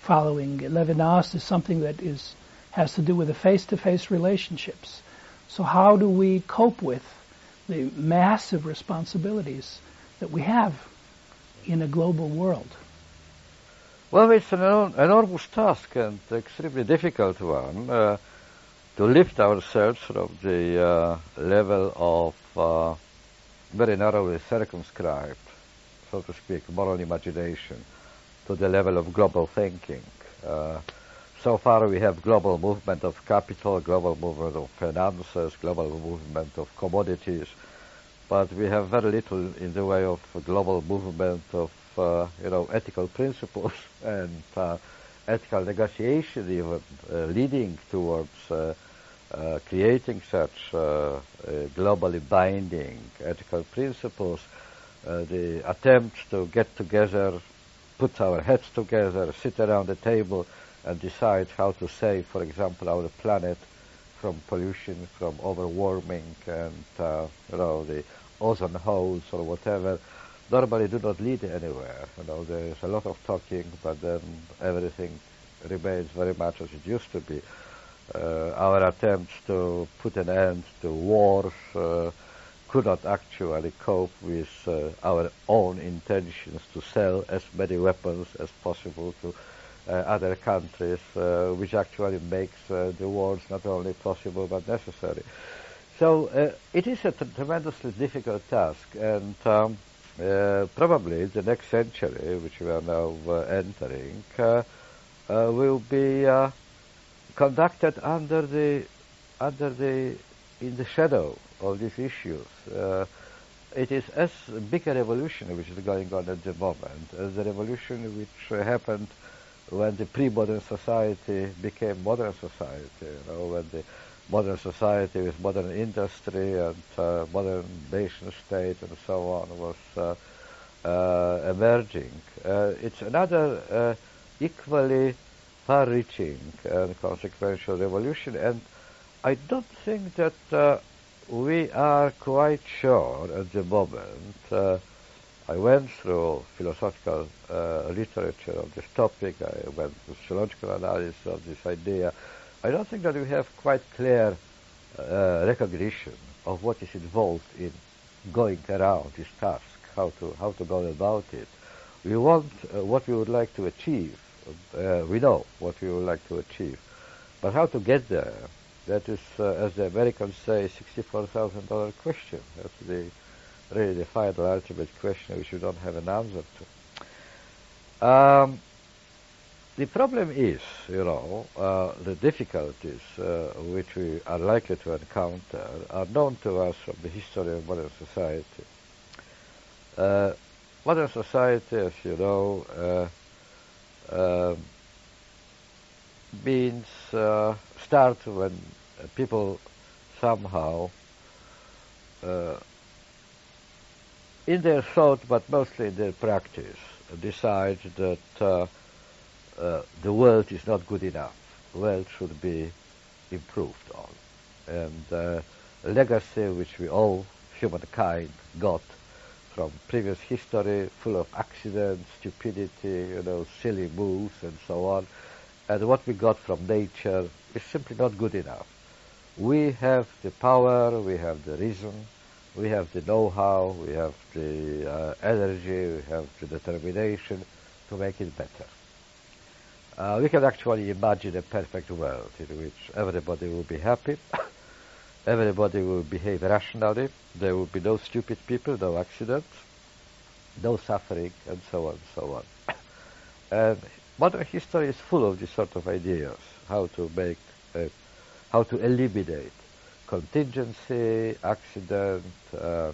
following Levinas, is something that is has to do with the face-to-face relationships. So how do we cope with the massive responsibilities that we have in a global world? Well, it's an enormous task and extremely difficult one uh, to lift ourselves from the uh, level of uh, very narrowly circumscribed, so to speak, moral imagination to the level of global thinking. Uh, so far we have global movement of capital, global movement of finances, global movement of commodities, but we have very little in the way of global movement of, uh, you know, ethical principles and uh, ethical negotiation even uh, leading towards uh, uh, creating such uh, globally binding ethical principles. the attempts to get together, put our heads together, sit around the table, and decide how to save, for example, our planet from pollution, from overwarming, and uh, you know the ozone holes or whatever, normally do not lead anywhere. You know, there's a lot of talking, but then everything remains very much as it used to be. Uh, our attempts to put an end to wars uh, could not actually cope with uh, our own intentions to sell as many weapons as possible to uh, other countries, uh, which actually makes uh, the wars not only possible but necessary. So it is a tremendously difficult task, and um, probably the next century, which we are now entering, will be conducted under the under the in the shadow of these issues. Uh, it is as big a revolution which is going on at the moment as the revolution which happened when the pre-modern society became modern society, you know, when the modern society with modern industry and uh, modern nation state and so on was uh, uh, emerging. Uh, it's another uh, equally far-reaching and consequential revolution, and I don't think that uh, we are quite sure at the moment I went through philosophical uh, literature of this topic. I went through sociological analysis of this idea. I don't think that we have quite clear uh, recognition of what is involved in going around this task, how to how to go about it. We want uh, what we would like to achieve. Uh, we know what we would like to achieve, but how to get there? That is, uh, as the Americans say, sixty-four thousand dollar question. That's the really the final ultimate question which we don't have an answer to. Um, the problem is, you know, uh, the difficulties uh, which we are likely to encounter are known to us from the history of modern society. Uh, modern society, as you know, uh, um, means uh, start when people somehow uh, in their thought, but mostly in their practice, decide that uh, uh, the world is not good enough. The world should be improved on. And uh, legacy which we all, humankind, got from previous history, full of accidents, stupidity, you know, silly moves, and so on. And what we got from nature is simply not good enough. We have the power, we have the reason, we have the know-how, we have the uh, energy, we have the determination to make it better. Uh, we can actually imagine a perfect world in which everybody will be happy, everybody will behave rationally, there will be no stupid people, no accidents, no suffering, and so on and so on. and modern history is full of these sort of ideas, how to make, uh, how to eliminate contingency, accident, uh,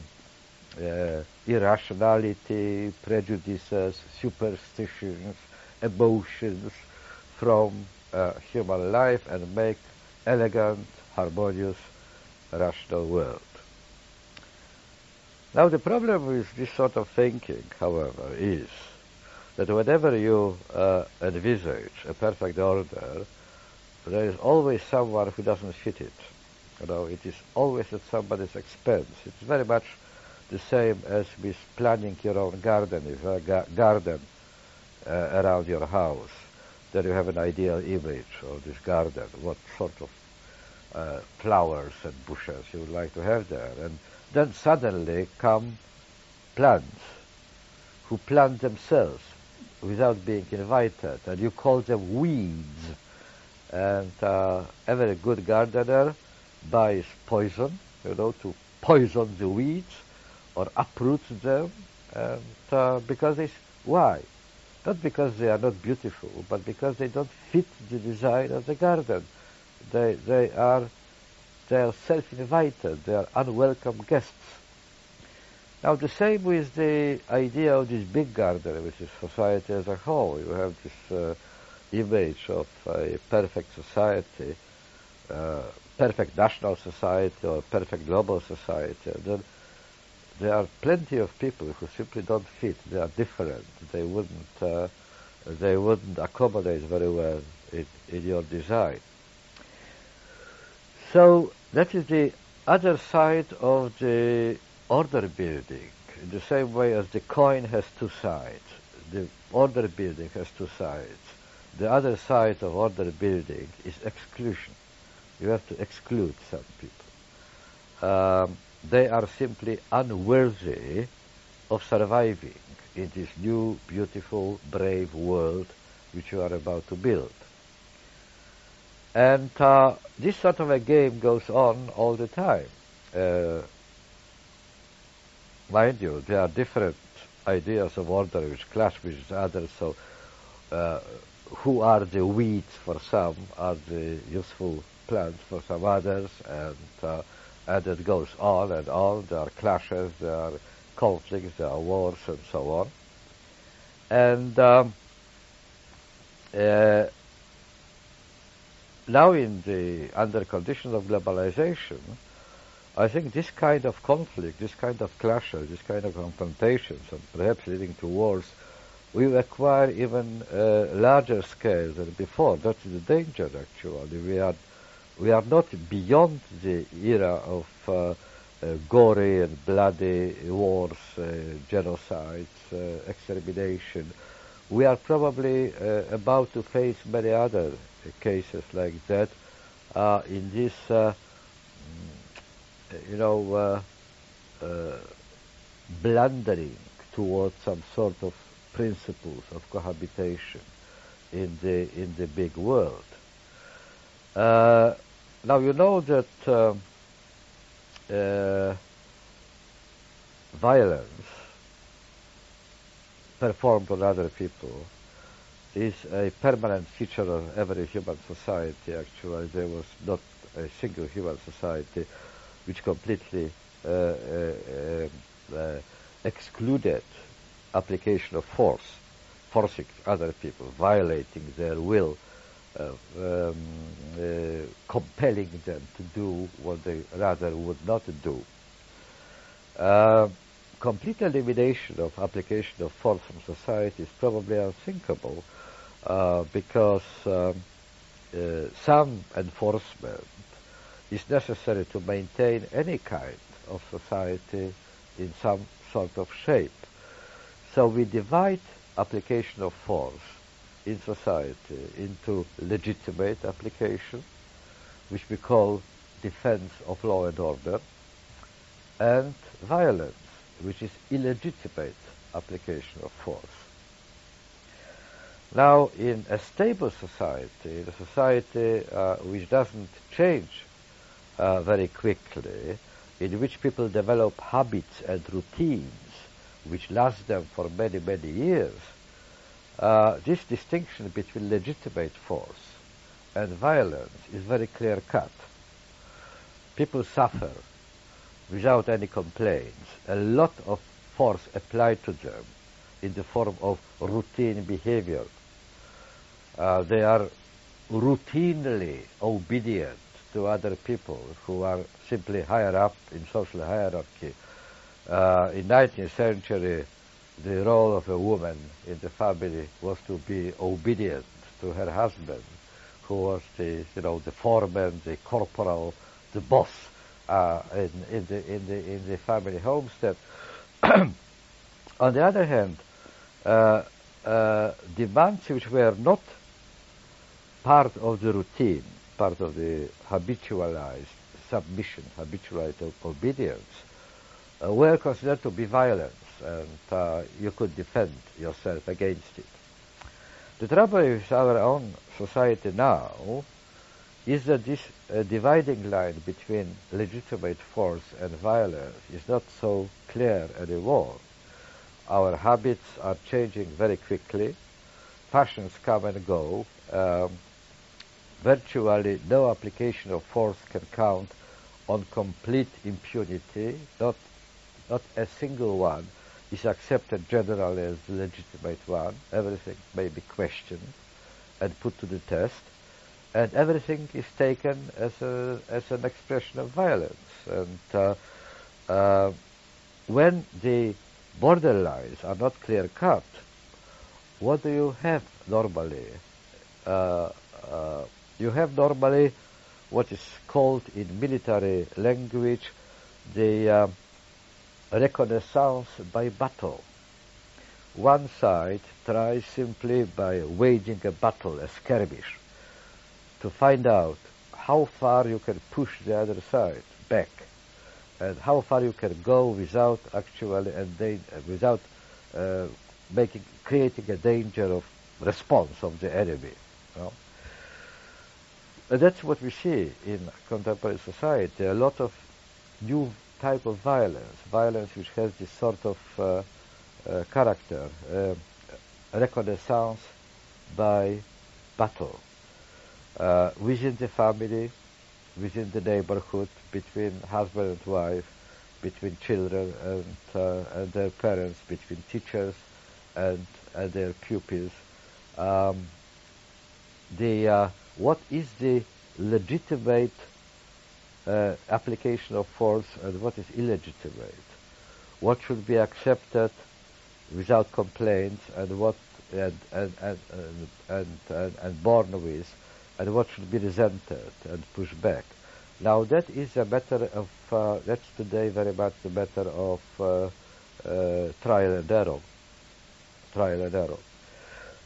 uh, irrationality, prejudices, superstitions, emotions from uh, human life and make elegant, harmonious, rational world. Now the problem with this sort of thinking, however, is that whenever you uh, envisage a perfect order, there is always someone who doesn't fit it. You know, it is always at somebody's expense. It's very much the same as with planning your own garden. If a ga- garden uh, around your house, then you have an ideal image of this garden, what sort of uh, flowers and bushes you would like to have there. And then suddenly come plants who plant themselves without being invited, and you call them weeds. And uh, every good gardener buys poison, you know, to poison the weeds or uproot them, and uh, because it's why? Not because they are not beautiful, but because they don't fit the design of the garden. They they are they are self-invited. They are unwelcome guests. Now the same with the idea of this big garden, which is society as a whole. You have this uh, image of a perfect society, uh, perfect national society or perfect global society. And then there are plenty of people who simply don't fit. They are different. They wouldn't uh, they wouldn't accommodate very well in, in your design. So that is the other side of the order building. In the same way as the coin has two sides, the order building has two sides. The other side of order building is exclusion. You have to exclude some people. Um, they are simply unworthy of surviving in this new, beautiful, brave world which you are about to build. And uh, this sort of a game goes on all the time. Uh, mind you, there are different ideas of order which clash with each other, so uh, who are the weeds for some are the useful plants for some others, and uh, and it goes on and on. There are clashes, there are conflicts, there are wars, and so on. And um, uh, now, in the under conditions of globalization, I think this kind of conflict, this kind of clashes, this kind of confrontations, and perhaps leading to wars, will acquire even uh, larger scale than before. That's the danger, actually. We are we are not beyond the era of uh, uh, gory and bloody wars, uh, genocides, uh, extermination. We are probably uh, about to face many other cases like that uh, in this, you know, blundering towards some sort of principles of cohabitation in the in the big world. Uh, now you know that uh, uh, violence performed on other people is a permanent feature of every human society. Actually, there was not a single human society which completely uh, uh, uh, excluded application of force, forcing other people, violating their will uh, um, uh, compelling them to do what they rather would not do. Uh, complete elimination of application of force from society is probably unthinkable uh, because um, uh, some enforcement is necessary to maintain any kind of society in some sort of shape. So we divide application of force in society into legitimate application, which we call defense of law and order, and violence, which is illegitimate application of force. Now, in a stable society, a society uh, which doesn't change uh, very quickly, in which people develop habits and routines which last them for many, many years, uh, this distinction between legitimate force and violence is very clear cut. People suffer without any complaints. A lot of force applied to them in the form of routine behavior. Uh, they are routinely obedient to other people who are simply higher up in social hierarchy. Uh, in 19th century, the role of a woman in the family was to be obedient to her husband, who was the, you know, the foreman, the corporal, the boss uh, in, in, the, in, the, in the family homestead. On the other hand, uh, uh, demands which were not part of the routine, part of the habitualized submission, habitualized obedience, uh, were considered to be violence, and uh, you could defend yourself against it. The trouble with our own society now is that this uh, dividing line between legitimate force and violence is not so clear anymore. Our habits are changing very quickly. Fashions come and go. Um, virtually no application of force can count on complete impunity. Not, not a single one is accepted generally as legitimate one. Everything may be questioned and put to the test and everything is taken as a as an expression of violence. And uh, uh, when the borderlines are not clear cut, what do you have normally? Uh, uh, you have normally what is called in military language the uh, reconnaissance by battle. One side tries simply by waging a battle, a skirmish, to find out how far you can push the other side back and how far you can go without actually without uh, making creating a danger of response of the enemy. You know? That's what we see in contemporary society. A lot of new type of violence, violence which has this sort of uh, uh, character, uh, reconnaissance by battle uh, within the family, within the neighborhood, between husband and wife, between children and, uh, and their parents, between teachers and, and their pupils. Um, the, uh, what is the legitimate uh, application of force and what is illegitimate? What should be accepted without complaints and what and and and and, and, and borne with and what should be resented and pushed back. Now that is a matter of, uh, that's today very much a matter of uh, uh, trial and error. Trial and error.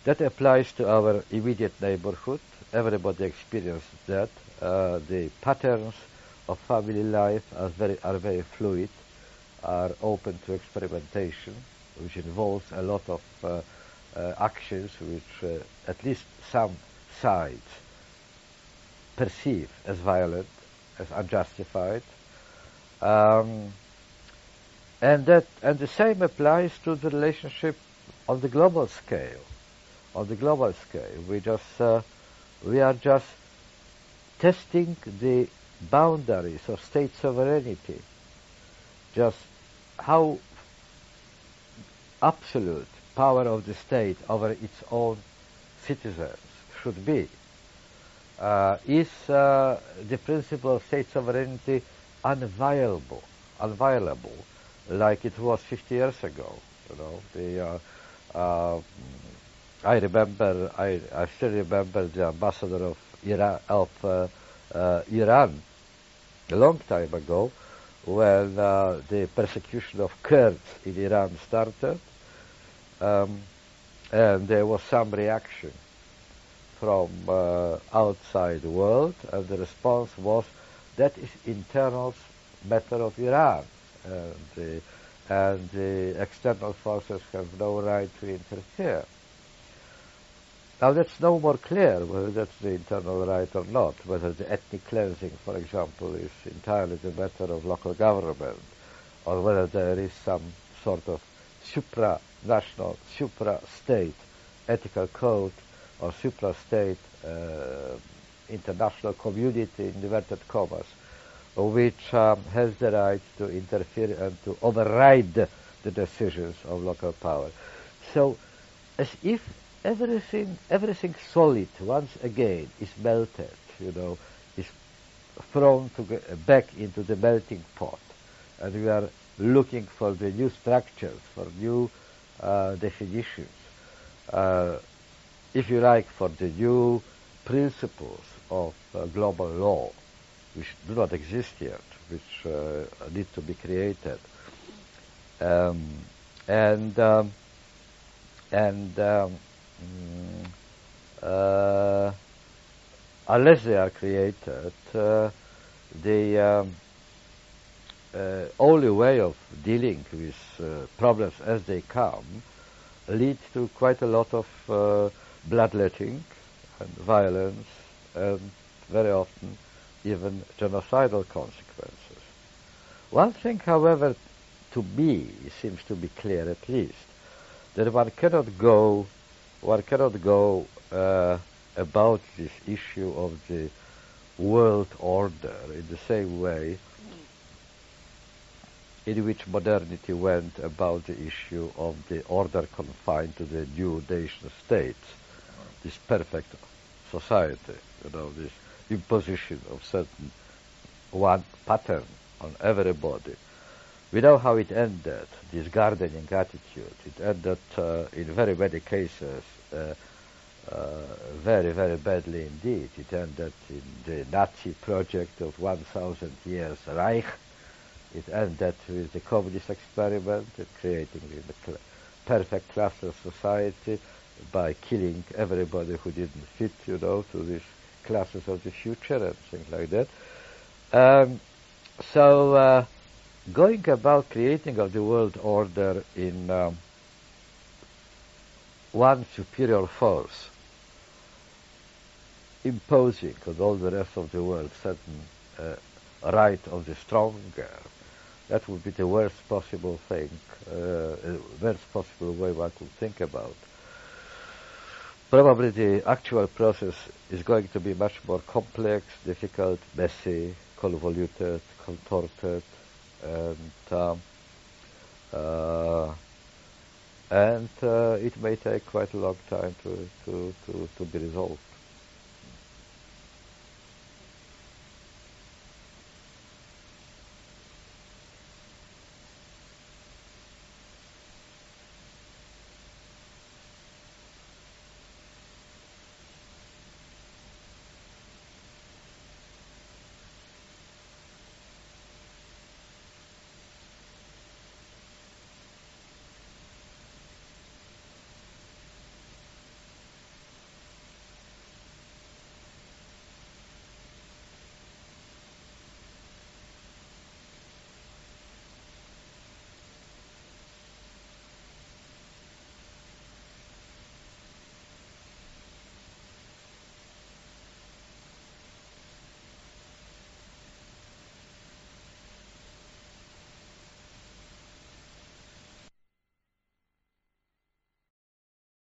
That applies to our immediate neighborhood. Everybody experiences that. Uh, the patterns of family life are very, are very fluid, are open to experimentation, which involves a lot of uh, uh, actions which at least some sides perceive as violent, as unjustified. Um, and that and the same applies to the relationship on the global scale. On the global scale, we just uh, we are just testing the boundaries of state sovereignty. Just how absolute power of the state over its own citizens should be uh, is uh, the principle of state sovereignty unviable, unviolable, like it was 50 years ago. You know, the uh, I remember, I, I still remember the ambassador of Iran, of uh, uh, Iran a long time ago when uh, the persecution of Kurds in Iran started, um, and there was some reaction from uh, outside world, and the response was that is internal matter of Iran, and and the external forces have no right to interfere. Now that's no more clear whether that's the internal right or not, whether the ethnic cleansing, for example, is entirely the matter of local government, or whether there is some sort of supra-national, supra-state ethical code or supra-state uh, international community, in inverted commas, which um, has the right to interfere and to override the decisions of local power. So, as if everything, everything solid once again is melted, you know, is thrown to back into the melting pot, and we are looking for the new structures, for new uh, definitions. Uh, if you like, for the new principles of uh, global law, which do not exist yet, which uh, need to be created. Um, and um, and um, mm, uh, unless they are created, uh, the um, uh, only way of dealing with uh, problems as they come lead to quite a lot of uh, bloodletting and violence and very often even genocidal consequences. One thing, however, to me seems to be clear at least, that one cannot go, one cannot go uh, about this issue of the world order in the same way in which modernity went about the issue of the order confined to the new nation states, this perfect society, you know, this imposition of certain one pattern on everybody. We know how it ended, this gardening attitude. It ended uh, in very many cases very, very badly indeed. It ended in the Nazi project of 1,000 years Reich. It ended with the communist experiment, creating the perfect classless society by killing everybody who didn't fit, you know, to these classes of the future and things like that. Um, so, uh, going about creating of the world order in um, one superior force, imposing on all the rest of the world certain uh, right of the stronger, that would be the worst possible thing, uh, worst possible way one could think about. Probably the actual process is going to be much more complex, difficult, messy, convoluted, contorted, and um, uh, and uh, it may take quite a long time to, to, to, to be resolved.